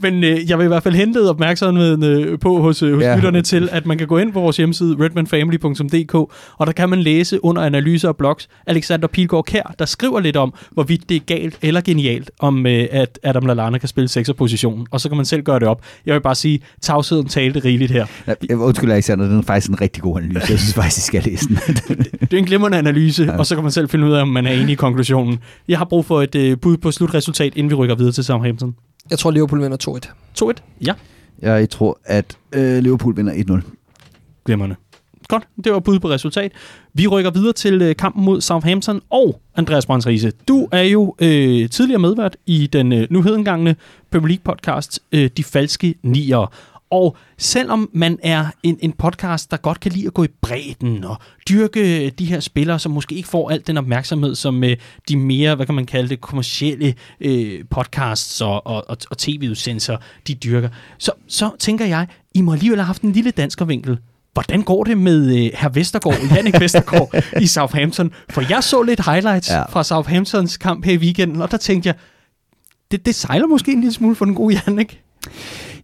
Men øh, jeg vil i hvert fald hente opmærksomheden øh, på hos, øh, hos ja. lytterne til, at man kan gå ind på vores hjemmeside, redmanfamily.dk, og der kan man læse under analyser og blogs Alexander Pilgaard Kær, der skriver lidt om, hvorvidt det er galt eller genialt, om øh, at Adam Lallana kan spille sekserpositionen, og så kan man selv gøre det op. Jeg vil bare sige, tavsheden talte rigeligt her. Ja, undskyld, Alexander, det er faktisk en rigtig god analyse. Jeg synes faktisk, I skal læse den. det, det er en glimrende analyse, ja. og så kan man selv finde ud af, om man er enig i konklusionen. Jeg har brug for et øh, bud på slutresultat, inden vi rykker videre til Southampton. Jeg tror, Liverpool vinder 2-1. 2-1? Ja. Jeg tror, at øh, Liverpool vinder 1-0. Glemmerne. Godt, det var bud på resultat. Vi rykker videre til øh, kampen mod Southampton, og Andreas Brands Riese, du er jo øh, tidligere medvært i den øh, nu hedengangne Premier League podcast øh, De Falske Nier. Og selvom man er en, en podcast, der godt kan lide at gå i bredden og dyrke de her spillere, som måske ikke får alt den opmærksomhed, som øh, de mere, hvad kan man kalde det, kommercielle øh, podcasts og, og, og, og tv-udsendelser, de dyrker, så, så tænker jeg, I må alligevel have haft en lille danskervinkel Hvordan går det med øh, herr Vestergaard, Jannik Vestergaard i Southampton? For jeg så lidt highlights ja. fra Southamptons kamp her i weekenden, og der tænkte jeg, det, det sejler måske en lille smule for den gode Jannik.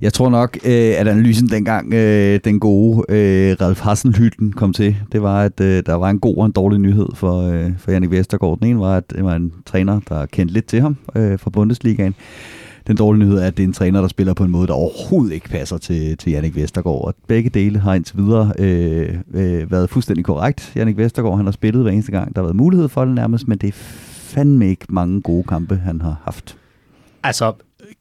Jeg tror nok, øh, at analysen dengang øh, den gode øh, Ralf Hassenhytten kom til, det var, at øh, der var en god og en dårlig nyhed for, øh, for Jannik Vestergaard. Den ene var, at det var en træner, der kendte lidt til ham øh, fra Bundesligaen. Den dårlige nyhed er, at det er en træner, der spiller på en måde, der overhovedet ikke passer til, til Jannik Vestergaard. Og begge dele har indtil videre øh, øh, været fuldstændig korrekt. Jannik Vestergaard han har spillet hver eneste gang, der har været mulighed for det nærmest, men det er fandme ikke mange gode kampe, han har haft. Altså,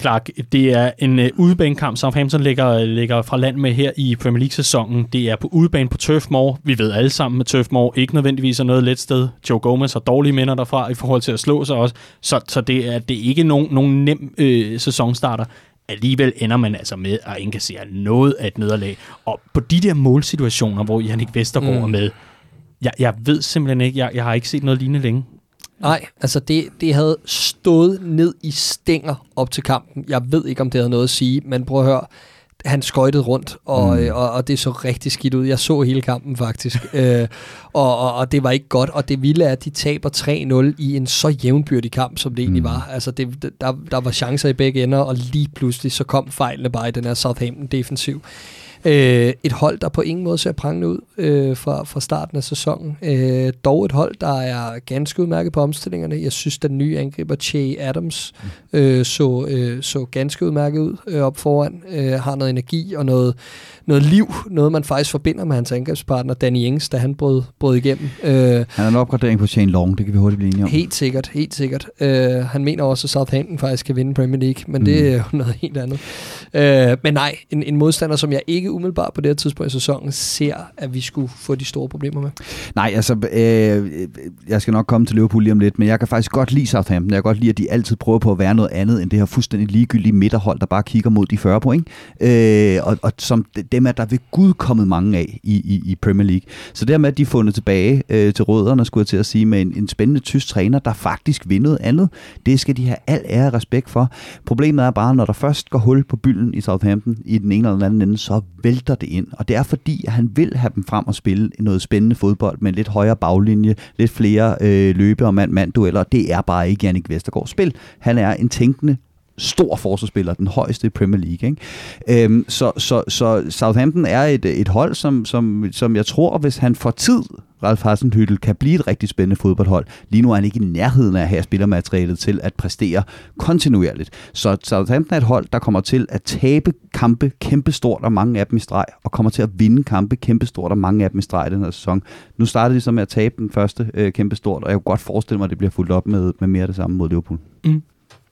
Clark, det er en uh, udebanekamp, Southampton ligger, ligger fra land med her i Premier League-sæsonen. Det er på udebane på Turf Moor. Vi ved alle sammen, med Turf Moor ikke nødvendigvis er noget let sted. Joe Gomez har dårlige minder derfra i forhold til at slå sig også. Så, så det, er, det er ikke nogen, nogen nem øh, sæsonstarter. Alligevel ender man altså med at inkassere noget af et nederlag. Og på de der målsituationer, hvor Jannik Vestergaard mm. er med, jeg, jeg ved simpelthen ikke, jeg, jeg har ikke set noget lignende længe. Nej, altså det, det havde stået ned i stænger op til kampen. Jeg ved ikke, om det havde noget at sige, men prøv at høre. han skøjtede rundt, og, Mm. mm. og, og det så rigtig skidt ud. Jeg så hele kampen faktisk, øh, og, og, og det var ikke godt. Og det vilde er, at de taber 3-0 i en så jævnbyrdig kamp, som det egentlig Mm. var. Altså, det, der, der var chancer i begge ender, og lige pludselig så kom fejlene bare i den her Southampton-defensiv. Øh, et hold, der på ingen måde ser prangende ud øh, fra, fra starten af sæsonen. Øh, dog et hold, der er ganske udmærket på omstillingerne. Jeg synes, den nye angriber, Che Adams, øh, så, øh, så ganske udmærket ud øh, op foran. Øh, har noget energi og noget, noget liv. Noget, man faktisk forbinder med hans angrebspartner, Danny Ings, da han brød, brød igennem. Øh, Han er en opgradering på Shane Long, det kan vi hurtigt blive enige om. Helt sikkert, helt sikkert. Øh, han mener også, at Southampton faktisk kan vinde Premier League, men mm. det er jo noget helt andet. Øh, men nej, en, en modstander, som jeg ikke umiddelbart på det her tidspunkt i sæsonen ser, at vi skulle få de store problemer med. Nej, altså, øh, jeg skal nok komme til Liverpool lige om lidt, men jeg kan faktisk godt lide Southampton. Jeg kan godt lide, at de altid prøver på at være noget andet end det her fuldstændig ligegyldige midterhold, der bare kigger mod de 40 point. Øh, og, og som dem er der ved Gud kommet mange af i, i, i Premier League. Så dermed, at de fundet tilbage øh, til rødderne, skulle jeg til at sige, med en, en spændende tysk træner, der faktisk vil noget andet. Det skal de have al ære og respekt for. Problemet er bare, når der først går hul på bylden i Southampton i den ene eller den anden ende, så vælter det ind. Og det er fordi, at han vil have dem frem og spille noget spændende fodbold med lidt højere baglinje, lidt flere øh, løbe- og mand-mand-dueller. Det er bare ikke Jannik Vestergaards spil. Han er en tænkende stor forsvarsspiller, den højeste i Premier League. Ikke? Øhm, så, så, så Southampton er et, et hold, som, som, som jeg tror, hvis han får tid, Ralf Hasenhüttel, kan blive et rigtig spændende fodboldhold. Lige nu er han ikke i nærheden af at have spillermaterialet til at præstere kontinuerligt. Så Southampton er et hold, der kommer til at tabe kampe kæmpestort, og mange af dem i streg, og kommer til at vinde kampe kæmpestort, og mange af dem i streg i den her sæson. Nu startede de så med at tabe den første øh, kæmpestort, og jeg kunne godt forestille mig, at det bliver fuldt op med, med mere af det samme mod Liverpool. Mm.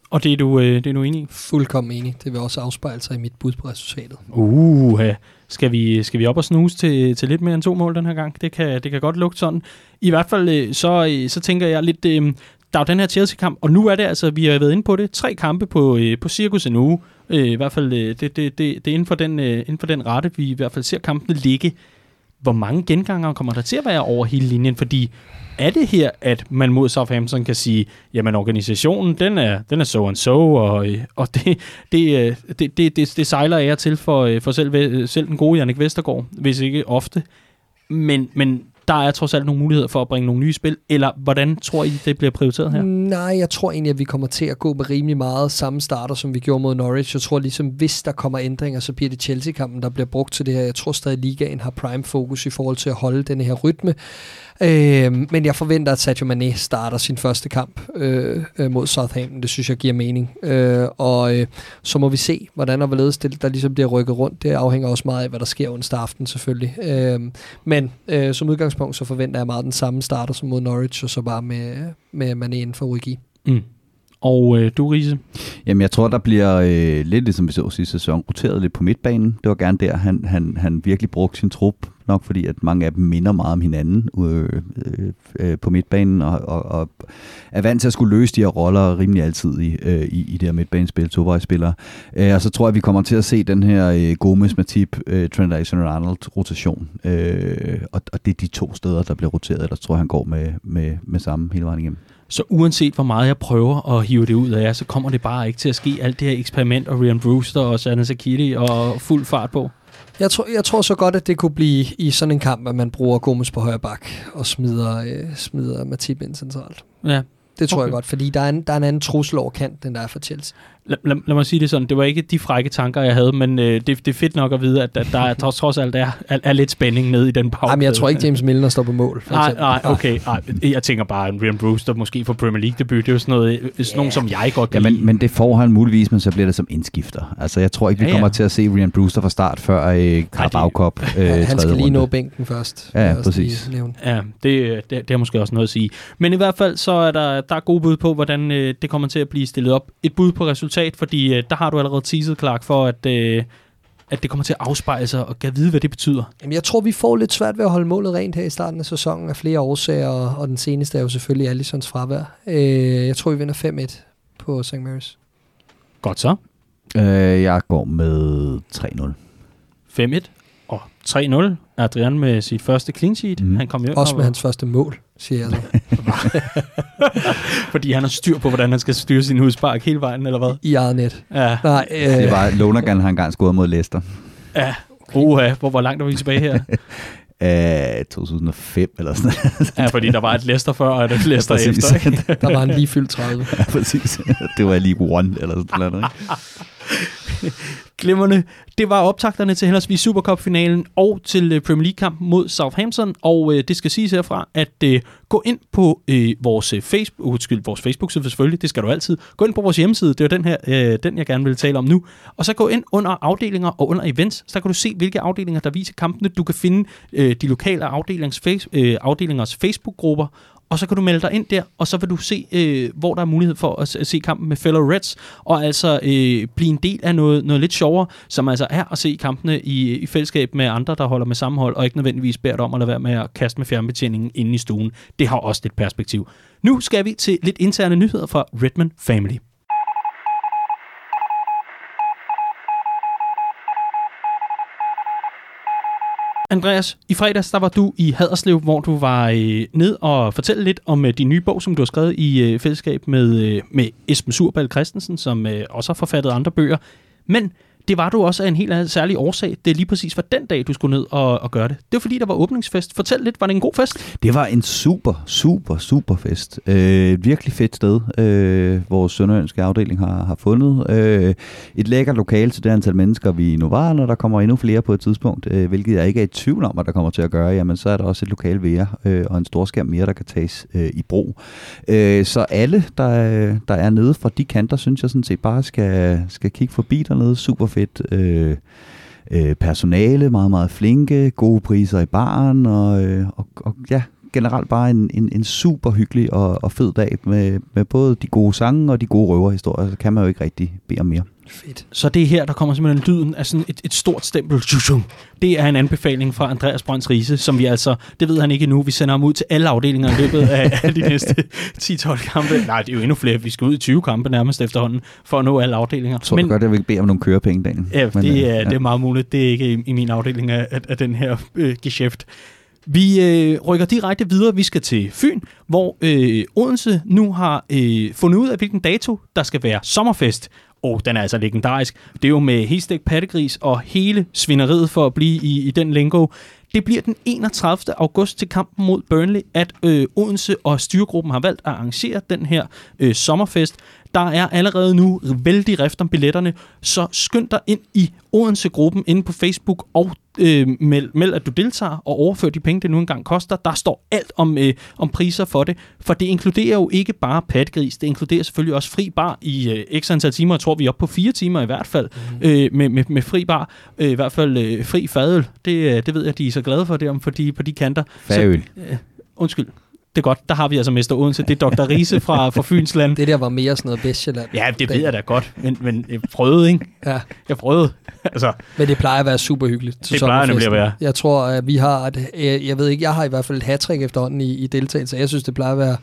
Og det er du, øh, det er du enig i? Fuldkommen enig. Det vil også afspejle sig i mit bud på resultatet. Uh, skal vi, skal vi op og snuse til, til lidt mere end to mål den her gang? Det kan, det kan godt lugte sådan. I hvert fald, øh, så, øh, så tænker jeg lidt, øh, der er jo den her Chelsea-kamp, og nu er det altså, vi har været inde på det, tre kampe på, øh, på cirkus en uge. Øh, I hvert fald, øh, det, det, det, det er inden for, den, øh, inden for den rette, vi i hvert fald ser kampene ligge. Hvor mange genganger kommer der til at være over hele linjen? Fordi er det her, at man mod Southampton kan sige, jamen organisationen, den er, den er so and so, og, øh, og det, det, øh, det, det, det, det sejler jeg til for, øh, for selv, selv den gode Jannik Vestergaard, hvis ikke ofte. Men, men der er trods alt nogle muligheder for at bringe nogle nye spil, eller hvordan tror I, det bliver prioriteret her? Mm, nej, jeg tror egentlig, at vi kommer til at gå med rimelig meget samme starter, som vi gjorde mod Norwich. Jeg tror ligesom, hvis der kommer ændringer, så bliver det Chelsea-kampen, der bliver brugt til det her. Jeg tror stadig, at ligaen har prime fokus i forhold til at holde den her rytme. Øh, men jeg forventer, at Sadio Mane starter sin første kamp øh, øh, mod Southampton. Det synes jeg giver mening. Øh, og øh, så må vi se, hvordan og hvorledes det, der ligesom bliver rykket rundt. Det afhænger også meget af, hvad der sker onsdag aften selvfølgelig. Øh, men øh, som udgangspunkt, så forventer jeg meget den samme starter som mod Norwich, og så bare med, med Mane inden for Rigi. Mm. Og øh, du, Riese? Jamen, jeg tror, der bliver øh, lidt ligesom vi så sidste sæson, roteret lidt på midtbanen. Det var gerne der, han, han, han virkelig brugte sin trup, nok fordi, at mange af dem minder meget om hinanden øh, øh, øh, på midtbanen, og, og, og er vant til at skulle løse de her roller rimelig altid i, øh, i, i det her midtbanespil, tovejsspillere. Øh, og så tror jeg, vi kommer til at se den her øh, Gomez, Matip, øh, Trent Alexander-Arnold rotation. Øh, og, og det er de to steder, der bliver roteret, ellers tror jeg, han går med, med, med samme hele vejen igennem. Så uanset hvor meget jeg prøver at hive det ud af jer, så kommer det bare ikke til at ske alt det her eksperiment, og Ryan Brewster og Sana Sakiti og fuld fart på. Jeg tror, jeg tror så godt, at det kunne blive i sådan en kamp, at man bruger Gomes på højre bak og smider, øh, smider Matip ind centralt. Ja. Det tror okay. Jeg godt, fordi der er, en, der er en anden trussel over kant, end der er for Chelsea. Lad, lad, lad mig sige det sådan, det var ikke de frække tanker, jeg havde, men øh, det, det er fedt nok at vide, at, at der er, trods, trods alt er, er, er lidt spænding nede i den bagkæde. Jamen, jeg tror ikke, James Milner står på mål. For Nej, nej, okay. Nej. Jeg tænker bare, en Ryan Brewster måske for Premier League debut, det er jo sådan noget, sådan yeah. nogen, som jeg godt Ja, kan men, lide. men det får han muligvis, men så bliver det som indskifter. Altså, jeg tror ikke, vi Ja, ja, ja. kommer til at se Ryan Brewster fra start før øh, Carabao Cup øh, Ja, han skal lige runde. nå bænken først. Ja, også præcis. Ja, det, det, det har måske også noget at sige. Men i hvert fald, så er der, der er gode bud på, hvordan øh, det kommer til at blive stillet op. Et bud på resultat, fordi øh, der har du allerede teaset, Clark, for at, øh, at det kommer til at afspejle sig, og kan vide, hvad det betyder. Jamen, jeg tror, vi får lidt svært ved at holde målet rent her i starten af sæsonen af flere årsager, og, og den seneste er jo selvfølgelig Allisons fravær. Øh, jeg tror, vi vinder 5-1 på St. Mary's. Godt så. Øh, jeg går med 3-0. 5-1 og 3-0. Adrian med sit første clean sheet. Mm. Han kom hjem, Også og- med hans første mål, siger jeg så. fordi han har styr på, hvordan han skal styre sin udspark hele vejen, eller hvad? I eget net. Ja, Nej, øh, Det var Lonergan har engang scoret mod Leicester. ja. Uha, hvor, hvor langt er vi tilbage her? Øh, 2005 eller sådan noget. Ja, fordi der var et Leicester før, og et Leicester Præcis. efter. Ikke? der var han lige fyldt 30. ja, præcis. Det var League One eller sådan noget. Glimrende. Det var optakterne til henholdsvis Supercup-finalen og til øh, Premier League-kampen mod Southampton, og øh, det skal siges herfra, at øh, gå ind på øh, vores øh, Facebook, uh, undskyld, vores Facebook-side selvfølgelig, det skal du altid. Gå ind på vores hjemmeside, det er den her, øh, den jeg gerne vil tale om nu, og så gå ind under afdelinger og under events, så kan du se, hvilke afdelinger, der viser kampene. Du kan finde øh, de lokale afdelings, face, øh, afdelingers Facebook-grupper, og så kan du melde dig ind der, og så vil du se, øh, hvor der er mulighed for at, se- kampen med fellow Reds, og altså øh, blive en del af noget, noget lidt sjovere, som altså er at se kampene i, i fællesskab med andre, der holder med sammenhold, og ikke nødvendigvis bærer om at lade være med at kaste med fjernbetjeningen inde i stuen. Det har også lidt perspektiv. Nu skal vi til lidt interne nyheder fra Redman Family. Andreas, i fredags der var du i Haderslev, hvor du var øh, ned og fortælle lidt om øh, din nye bog, som du har skrevet i øh, fællesskab med, øh, med Esben Surbal Christensen, som øh, også har forfattet andre bøger. Men det var du også af en helt særlig årsag. Det er lige præcis var den dag, du skulle ned og, og gøre det. Det var fordi, der var åbningsfest. Fortæl lidt, var det en god fest? Det var en super, super, super fest. Øh, et virkelig fedt sted, øh, vores sønderjyske afdeling har, har fundet. Øh, et lækkert lokale til det antal mennesker, vi nu var, når der kommer endnu flere på et tidspunkt, øh, hvilket jeg ikke er i tvivl om, at der kommer til at gøre, jamen så er der også et lokale mere øh, og en storskærm mere, der kan tages øh, i brug. Øh, så alle, der, der er nede fra de kanter, synes jeg sådan set bare skal, skal kigge forbi dernede. Super fedt. Øh, øh, personale, meget, meget flinke, gode priser i baren, og, øh, og, og ja, generelt bare en, en, en super hyggelig og, og fed dag med, med både de gode sange og de gode røverhistorier, så kan man jo ikke rigtig bede om mere. Fedt. Så det er her, der kommer simpelthen lyden af sådan et, et stort stempel. Det er en anbefaling fra Andreas Brønds Riese, som vi altså, det ved han ikke endnu, vi sender ham ud til alle afdelinger i løbet af, de næste 10-12 kampe. Nej, det er jo endnu flere. Vi skal ud i 20 kampe nærmest efterhånden, for at nå alle afdelinger. Jeg tror Men, godt, jeg vil bede om nogle kørepenge, Daniel. Ja, det, Men, øh, er, det er meget muligt. Det er ikke i, i min afdeling af, af, af den her øh, geschæft. Vi øh, rykker direkte videre. Vi skal til Fyn, hvor øh, Odense nu har øh, fundet ud af, hvilken dato der skal være sommerfest. Og den er altså legendarisk. Det er jo med Hestek pattegris og hele svineriet for at blive i, i den lingo. Det bliver den 31. august til kampen mod Burnley, at øh, Odense og styregruppen har valgt at arrangere den her øh, sommerfest. Der er allerede nu vældig rift om billetterne, så skynd dig ind i Odense-gruppen inde på Facebook og øh, meld, meld, at du deltager og overfør de penge, det nu engang koster. Der står alt om, øh, om priser for det, for det inkluderer jo ikke bare patgris, det inkluderer selvfølgelig også fri bar i øh, x antal timer. Jeg tror, vi er oppe på fire timer i hvert fald mm. øh, med, med, med fri bar. Øh, I hvert fald øh, fri fadøl. Det, øh, det ved jeg, de er så glade for det om de, på de kanter. Færøl. Så, øh, undskyld. Det er godt, der har vi altså Mester Odense. Det er Dr. Riese fra, fra Fynsland. Det der var mere sådan noget Vestjylland. Ja, det ved jeg da godt, men, men jeg prøvede, ikke? Ja. Jeg prøvede. Altså, Men det plejer at være super hyggeligt. til Det plejer nemlig at være. Jeg tror, at vi har, et, jeg, jeg ved ikke, jeg har i hvert fald et hat efterhånden i, i deltagelse. Jeg synes, det plejer at være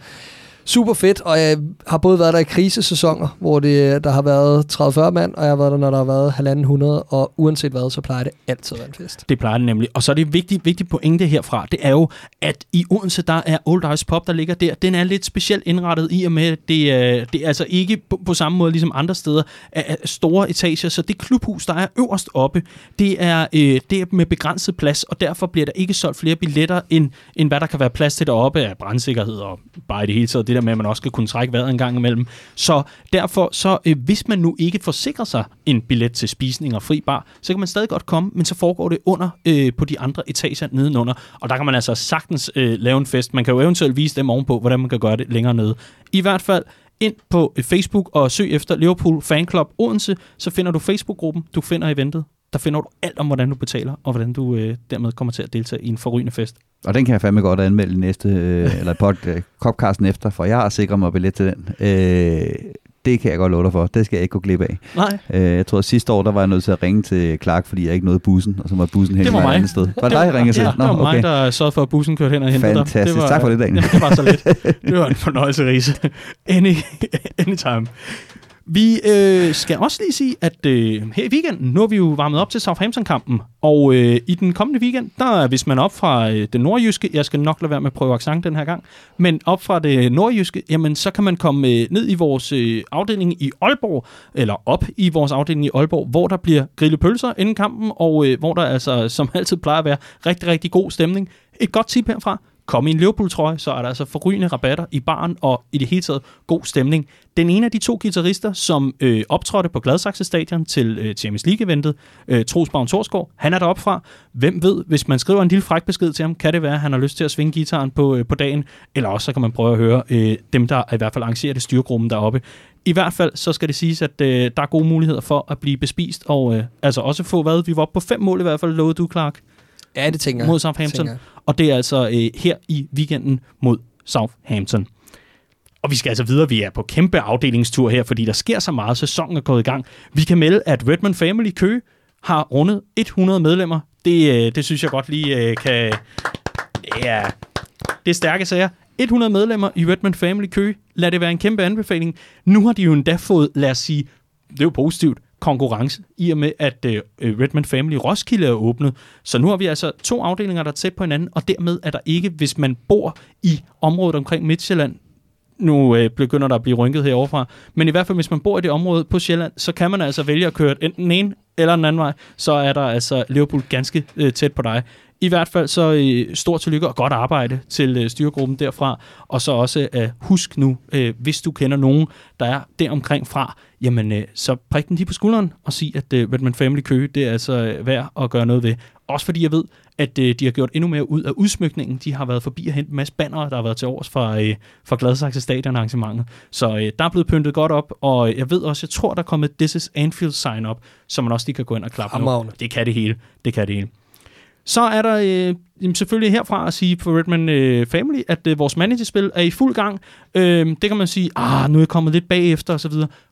super fedt, og jeg har både været der i krisesæsoner, hvor det, der har været 30-40 mand, og jeg har været der, når der har været 1.500, og uanset hvad, så plejer det altid at være en fest. Det plejer det nemlig. Og så er det et vigtigt, vigtigt pointe herfra, det er jo, at i Odense, der er Old Ice Pop, der ligger der. Den er lidt specielt indrettet i og med, det øh, det er altså ikke på, på samme måde ligesom andre steder er, er store etager. Så det klubhus, der er øverst oppe, det er, øh, det er med begrænset plads, og derfor bliver der ikke solgt flere billetter, end, end hvad der kan være plads til deroppe af brandsikkerhed og bare i det hele taget det der med, at man også skal kunne trække vejret en gang imellem. Så derfor, så øh, hvis man nu ikke forsikrer sig en billet til spisning og fri bar, så kan man stadig godt komme, men så foregår det under øh, på de andre etager nedenunder. Og der kan man altså sagtens øh, lave en fest. Man kan jo eventuelt vise dem ovenpå, hvordan man kan gøre det længere nede. I hvert fald ind på øh, Facebook og søg efter Liverpool Fan Club Odense, så finder du Facebook-gruppen, du finder eventet. Der finder du alt om, hvordan du betaler, og hvordan du øh, dermed kommer til at deltage i en forrygende fest. Og den kan jeg fandme godt anmelde næste, øh, eller pod, øh, efter, for jeg har sikret mig billet til den. Øh, det kan jeg godt love dig for. Det skal jeg ikke gå glip af. Nej, Øh, jeg tror, at sidste år, der var jeg nødt til at ringe til Clark, fordi jeg ikke nåede bussen, og så var bussen mig et andet sted. Var det dig, jeg ringede til? Ja, det var mig, der sørgede for, at bussen kørte hen og hentede dig. Fantastisk. Det var, Tak for det, Daniel. Jamen, det var så lidt. Det var en fornøjelse, Riese. Any, anytime. Vi øh, skal også lige sige, at øh, her i weekenden, nu har vi jo varmet op til Southampton-kampen, og øh, i den kommende weekend, der hvis man op fra øh, det nordjyske, jeg skal nok lade være med at prøve accent den her gang, men op fra det nordjyske, jamen så kan man komme øh, ned i vores øh, afdeling i Aalborg, eller op i vores afdeling i Aalborg, hvor der bliver grillet pølser inden kampen, og øh, hvor der altså som altid plejer at være rigtig, rigtig god stemning. Et godt tip herfra, komme i en Liverpool-trøje, så er der altså forrygende rabatter i baren og i det hele taget god stemning. Den ene af de to guitarister, som øh, optrådte på Gladsaxe Stadion til øh, Champions League-eventet, øh, Troels Bavn Torsgaard, han er deroppe fra. Hvem ved, hvis man skriver en lille fræk besked til ham, kan det være, at han har lyst til at svinge gitaren på, øh, på dagen, eller også så kan man prøve at høre øh, dem, der i hvert fald arrangerer det styrgruppen deroppe. I hvert fald så skal det siges, at øh, der er gode muligheder for at blive bespist, og øh, altså også få hvad? Vi var oppe på fem mål i hvert fald, lovede du, Clark, Ja, det tænker jeg. mod Southampton. jeg. Og det er altså øh, her i weekenden mod Southampton. Og vi skal altså videre. Vi er på kæmpe afdelingstur her, fordi der sker så meget. Sæsonen er gået i gang. Vi kan melde, at Redmond Family Køge har rundet 100 medlemmer. Det, øh, det synes jeg godt lige øh, kan... Ja, det er stærke sager. 100 medlemmer i Redmond Family Køge. Lad det være en kæmpe anbefaling. Nu har de jo endda fået, lad os sige, det er jo positivt, konkurrence, i og med, at øh, øh Redmond Family Roskilde er åbnet. Så nu har vi altså to afdelinger, der er tæt på hinanden, og dermed er der ikke, hvis man bor i området omkring Midtjylland, nu øh, begynder der at blive rynket heroverfra, men i hvert fald, hvis man bor i det område på Sjælland, så kan man altså vælge at køre enten den ene eller den anden vej, så er der altså Liverpool ganske øh, tæt på dig. I hvert fald så øh, stort tillykke og godt arbejde til øh, styregruppen derfra, og så også øh, husk nu, øh, hvis du kender nogen, der er deromkring fra, jamen øh, så prik den lige på skulderen og sig, at øh, Redmond Family Køge, det er altså øh, værd at gøre noget ved. Også fordi jeg ved, at øh, de har gjort endnu mere ud af udsmykningen. De har været forbi og hentet en masse bannere, der har været til års fra, øh, fra Gladsaxe Stadion arrangementet. Så øh, der er blevet pyntet godt op, og jeg ved også, jeg tror, der er kommet This is Anfield sign up, så man også lige kan gå ind og klappe nu. Det kan det hele. Det kan det hele. Så er der øh, selvfølgelig herfra at sige for Redman øh, Family, at øh, vores managerspil er i fuld gang. Øh, det kan man sige, ah, nu er jeg kommet lidt bagefter og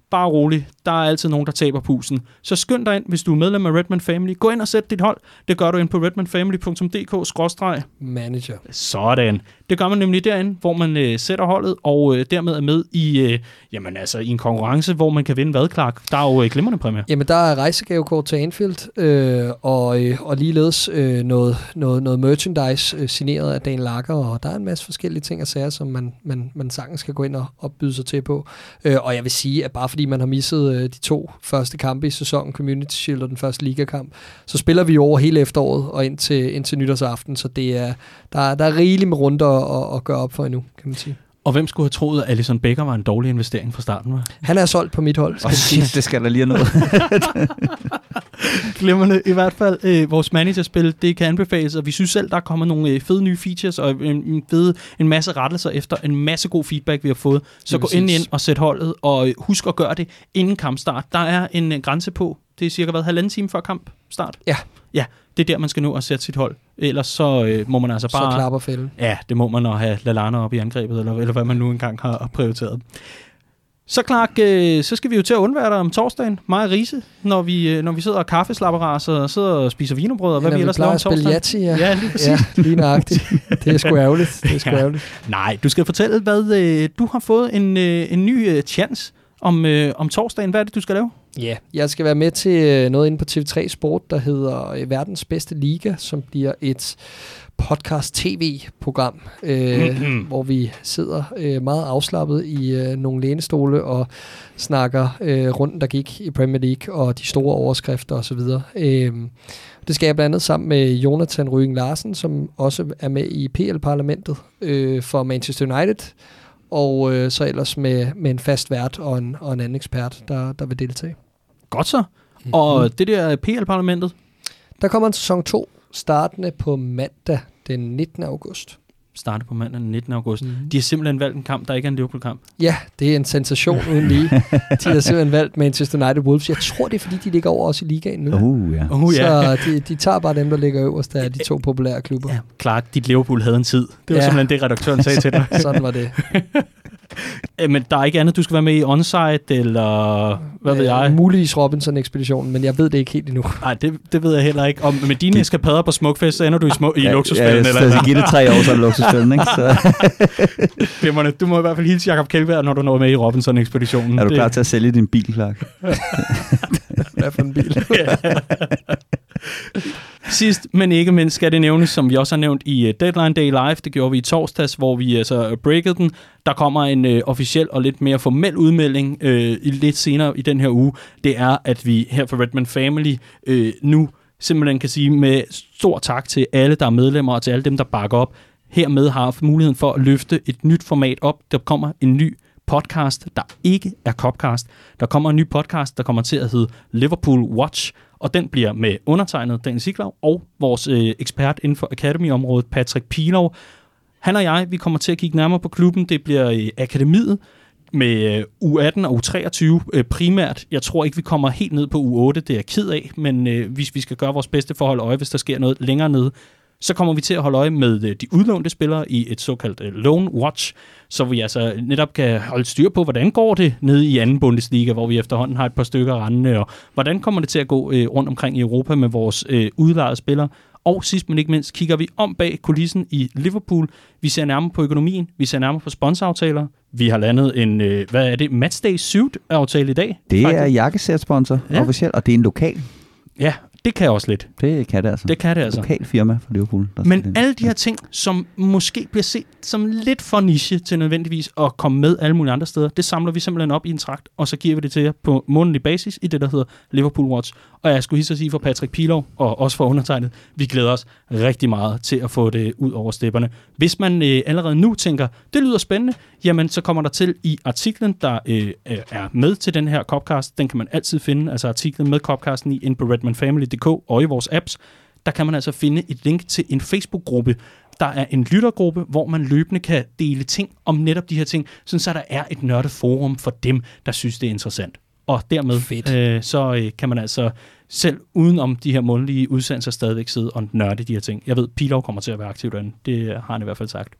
så videre. Bare rolig, der er altid nogen, der taber pusen. Så skynd dig ind, hvis du er medlem af Redman Family. Gå ind og sæt dit hold. Det gør du ind på redmanfamily.dk Manager. sådan. Det gør man nemlig derinde, hvor man øh, sætter holdet, og øh, dermed er med i, øh, jamen, altså, i en konkurrence, hvor man kan vinde hvad, Clark? Der er jo øh, glimrende præmier. Jamen, der er rejsegavekort til Anfield, øh, og, øh, og ligeledes øh, noget, noget, noget merchandise øh, signeret af Dan Lager, og der er en masse forskellige ting og sager, som man, man, man sagtens skal gå ind og, og byde sig til på. Øh, og jeg vil sige, at bare fordi man har misset øh, de to første kampe i sæsonen, Community Shield og den første ligakamp, så spiller vi jo over hele efteråret og ind til, ind til nytårsaften, så det er, der, er- der er rigeligt med runder at, at gøre op for endnu, kan man sige. Og hvem skulle have troet, at Alison Becker var en dårlig investering fra starten? Var? Han er solgt på mit hold, Og shit, det skal der lige noget. Glimrende. I hvert fald, øh, vores managerspil, det kan anbefales, og vi synes selv, der er kommet nogle øh, fede nye features, og en, en, fede, en masse rettelser efter en masse god feedback, vi har fået. Så gå ind ind og sæt holdet, og øh, husk at gøre det inden kampstart. Der er en øh, grænse på, det er cirka hvad, halvanden time før kampstart? Ja. Ja, det er der, man skal nå at sætte sit hold. Ellers så øh, må man altså Så bare... klapper fælden. Ja, det må man at have Lallana op i angrebet, eller, eller hvad man nu engang har prioriteret. Så Clark, øh, så skal vi jo til at undvære dig om torsdagen, mig og Riese, når vi, øh, når vi sidder og kaffeslapperas og sidder og spiser vinerbrød, og hvad Når vi ellers laver om torsdagen. Yahtzee, ja. Ja, lige præcis. Ja, lige nøjagtigt. Det er sgu ærgerligt. Det er sgu Ja. ærgerligt. Nej, du skal fortælle, hvad øh, du har fået en, øh, en ny øh, chance om, øh, om torsdagen. Hvad er det, du skal lave? Ja, jeg skal være med til øh, noget inde på TV3 Sport, der hedder øh, Verdens Bedste Liga, som bliver et podcast-tv-program, øh, Mhm. hvor vi sidder øh, meget afslappet i øh, nogle lænestole og snakker øh, runden, der gik i Premier League og de store overskrifter osv. Øh, det skal jeg blandt andet sammen med Jonathan Ryggen Larsen, som også er med i PL-parlamentet øh, for Manchester United, og øh, så ellers med, med en fast vært og en, og en anden ekspert, der, der vil deltage. Godt så. Mhm. Og det der PL-parlamentet, Der kommer en sæson 2, startende på mandag den 19. august. starter på mandag den 19. august. Mm. De har simpelthen valgt en kamp, der ikke er en Liverpool-kamp. Ja, det er en sensation uden lige. De har simpelthen valgt Manchester United Wolves. Jeg tror, det er, fordi de ligger over os i ligaen nu. Uh, ja. Oh, ja. Så de, de tager bare dem, der ligger øverst af de to populære klubber. ja. Clark, dit Liverpool havde en tid. Det var Ja. simpelthen det, redaktøren sagde til dig. Sådan var det. Øh, Men der er ikke andet, du skal være med i onsite, eller hvad ved Øh, jeg? Muligvis Robinson-ekspeditionen, men jeg ved det ikke helt endnu. Nej, det, det ved jeg heller ikke. Og med dine eskapader på Smukfest, så ender du i, smuk, i ja, luksusfælden. Ja, eller så giver det tre år, så er det luksusfælden, ikke? Så Glimrende. Du må i hvert fald hilse Jacob Kjeldberg, når du når med i Robinson-ekspeditionen. er du Det- klar til at sælge din bil, Clark? Hvad for en bil? Sidst, men ikke mindst, skal det nævnes, som vi også har nævnt i øh, Deadline Day Live. Det gjorde vi i torsdags, hvor vi altså breakede den. Der kommer en øh, officiel og lidt mere formel udmelding øh, lidt senere i den her uge. Det er, at vi her for Redman Family øh, nu simpelthen kan sige med stor tak til alle, der er medlemmer, og til alle dem, der bakker op. Hermed har haft muligheden for at løfte et nyt format op. Der kommer en ny podcast, der ikke er Copcast. Der kommer en ny podcast, der kommer til at hedde Liverpool Watch, og den bliver med undertegnet Daniel Siglau og vores øh, ekspert inden for Academy-området, Patrick Pilov. Han og jeg, vi kommer til at kigge nærmere på klubben. Det bliver øh, akademiet med øh, U18 og U23 øh, primært. Jeg tror ikke, vi kommer helt ned på U8, det er jeg ked af, men øh, hvis vi skal gøre vores bedste for at holde øje, hvis der sker noget længere nede, så kommer vi til at holde øje med øh, de udlånte spillere i et såkaldt øh, Lone Watch, så vi altså netop kan holde styr på, hvordan går det nede i anden Bundesliga, hvor vi efterhånden har et par stykker rendende, og hvordan kommer det til at gå øh, rundt omkring i Europa med vores øh, udlejede spillere. Og sidst men ikke mindst kigger vi om bag kulissen i Liverpool. Vi ser nærmere på økonomien, vi ser nærmere på sponsoraftaler. Vi har landet en, øh, hvad er det, Matchday Suit-aftale i dag. Det faktisk. er jakkesætsponsor Ja. ja. officielt, og det er en lokal. Ja, det kan også lidt. Det kan det altså. Det kan det altså. Lokal firma fra Liverpool. Der Men alle de her ting, som måske bliver set som lidt for niche til nødvendigvis at komme med alle mulige andre steder, det samler vi simpelthen op i en trakt, og så giver vi det til jer på månedlig basis i det, der hedder Liverpool Watch. Og jeg skulle hilse at sige for Patrick Pilov, og også for undertegnet, vi glæder os rigtig meget til at få det ud over stepperne. Hvis man øh, allerede nu tænker, det lyder spændende, jamen så kommer der til i artiklen, der øh, er med til den her Copcast, den kan man altid finde, altså artiklen med Copcasten i, inde på redmanfamily.dk og i vores apps, der kan man altså finde et link til en Facebook-gruppe. Der er en lyttergruppe, hvor man løbende kan dele ting om netop de her ting, sådan så der er et nørdet forum for dem, der synes, det er interessant. Og dermed Fedt. øh, så øh, kan man altså selv uden om de her mundtlige udsendelser stadigvæk sidde og nørde de her ting. Jeg ved, Pilov kommer til at være aktiv derinde. Det har han i hvert fald sagt.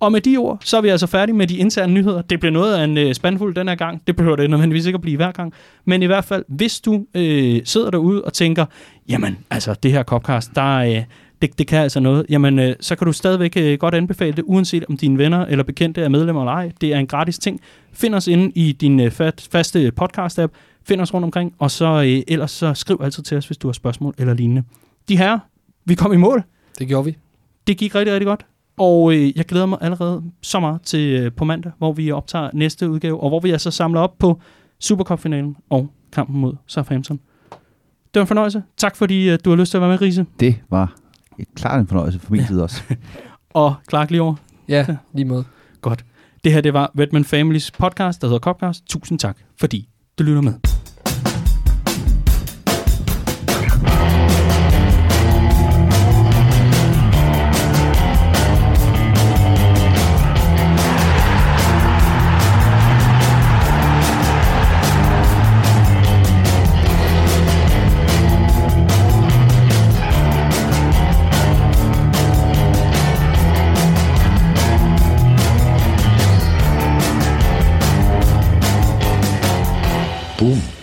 Og med de ord, så er vi altså færdige med de interne nyheder. Det bliver noget af en øh, spandfuld den her gang. Det behøver det nødvendigvis ikke at blive hver gang. Men i hvert fald, hvis du øh, sidder derude og tænker, jamen, altså det her Copcast, der øh, det, det kan altså noget, jamen øh, så kan du stadigvæk øh, godt anbefale det, uanset om dine venner eller bekendte er medlemmer eller ej. Det er en gratis ting. Find os inde i din øh, fat, faste podcast-app. Find os rundt omkring, og så øh, ellers så skriv altid til os, hvis du har spørgsmål eller lignende. De her, vi kom i mål. Det gjorde vi. Det gik rigtig, rigtig godt. Og øh, jeg glæder mig allerede så meget til øh, på mandag, hvor vi optager næste udgave, og hvor vi altså samler op på Supercup-finalen og kampen mod Southampton. Det var en fornøjelse. Tak fordi øh, du har lyst til at være med, Riese. Det var et klart en fornøjelse for min side også. Og Clark lige over. Ja, lige måde. Godt. Det her, det var Redman Families podcast, der hedder Copcast. Tusind tak, fordi du lytter med. Boom.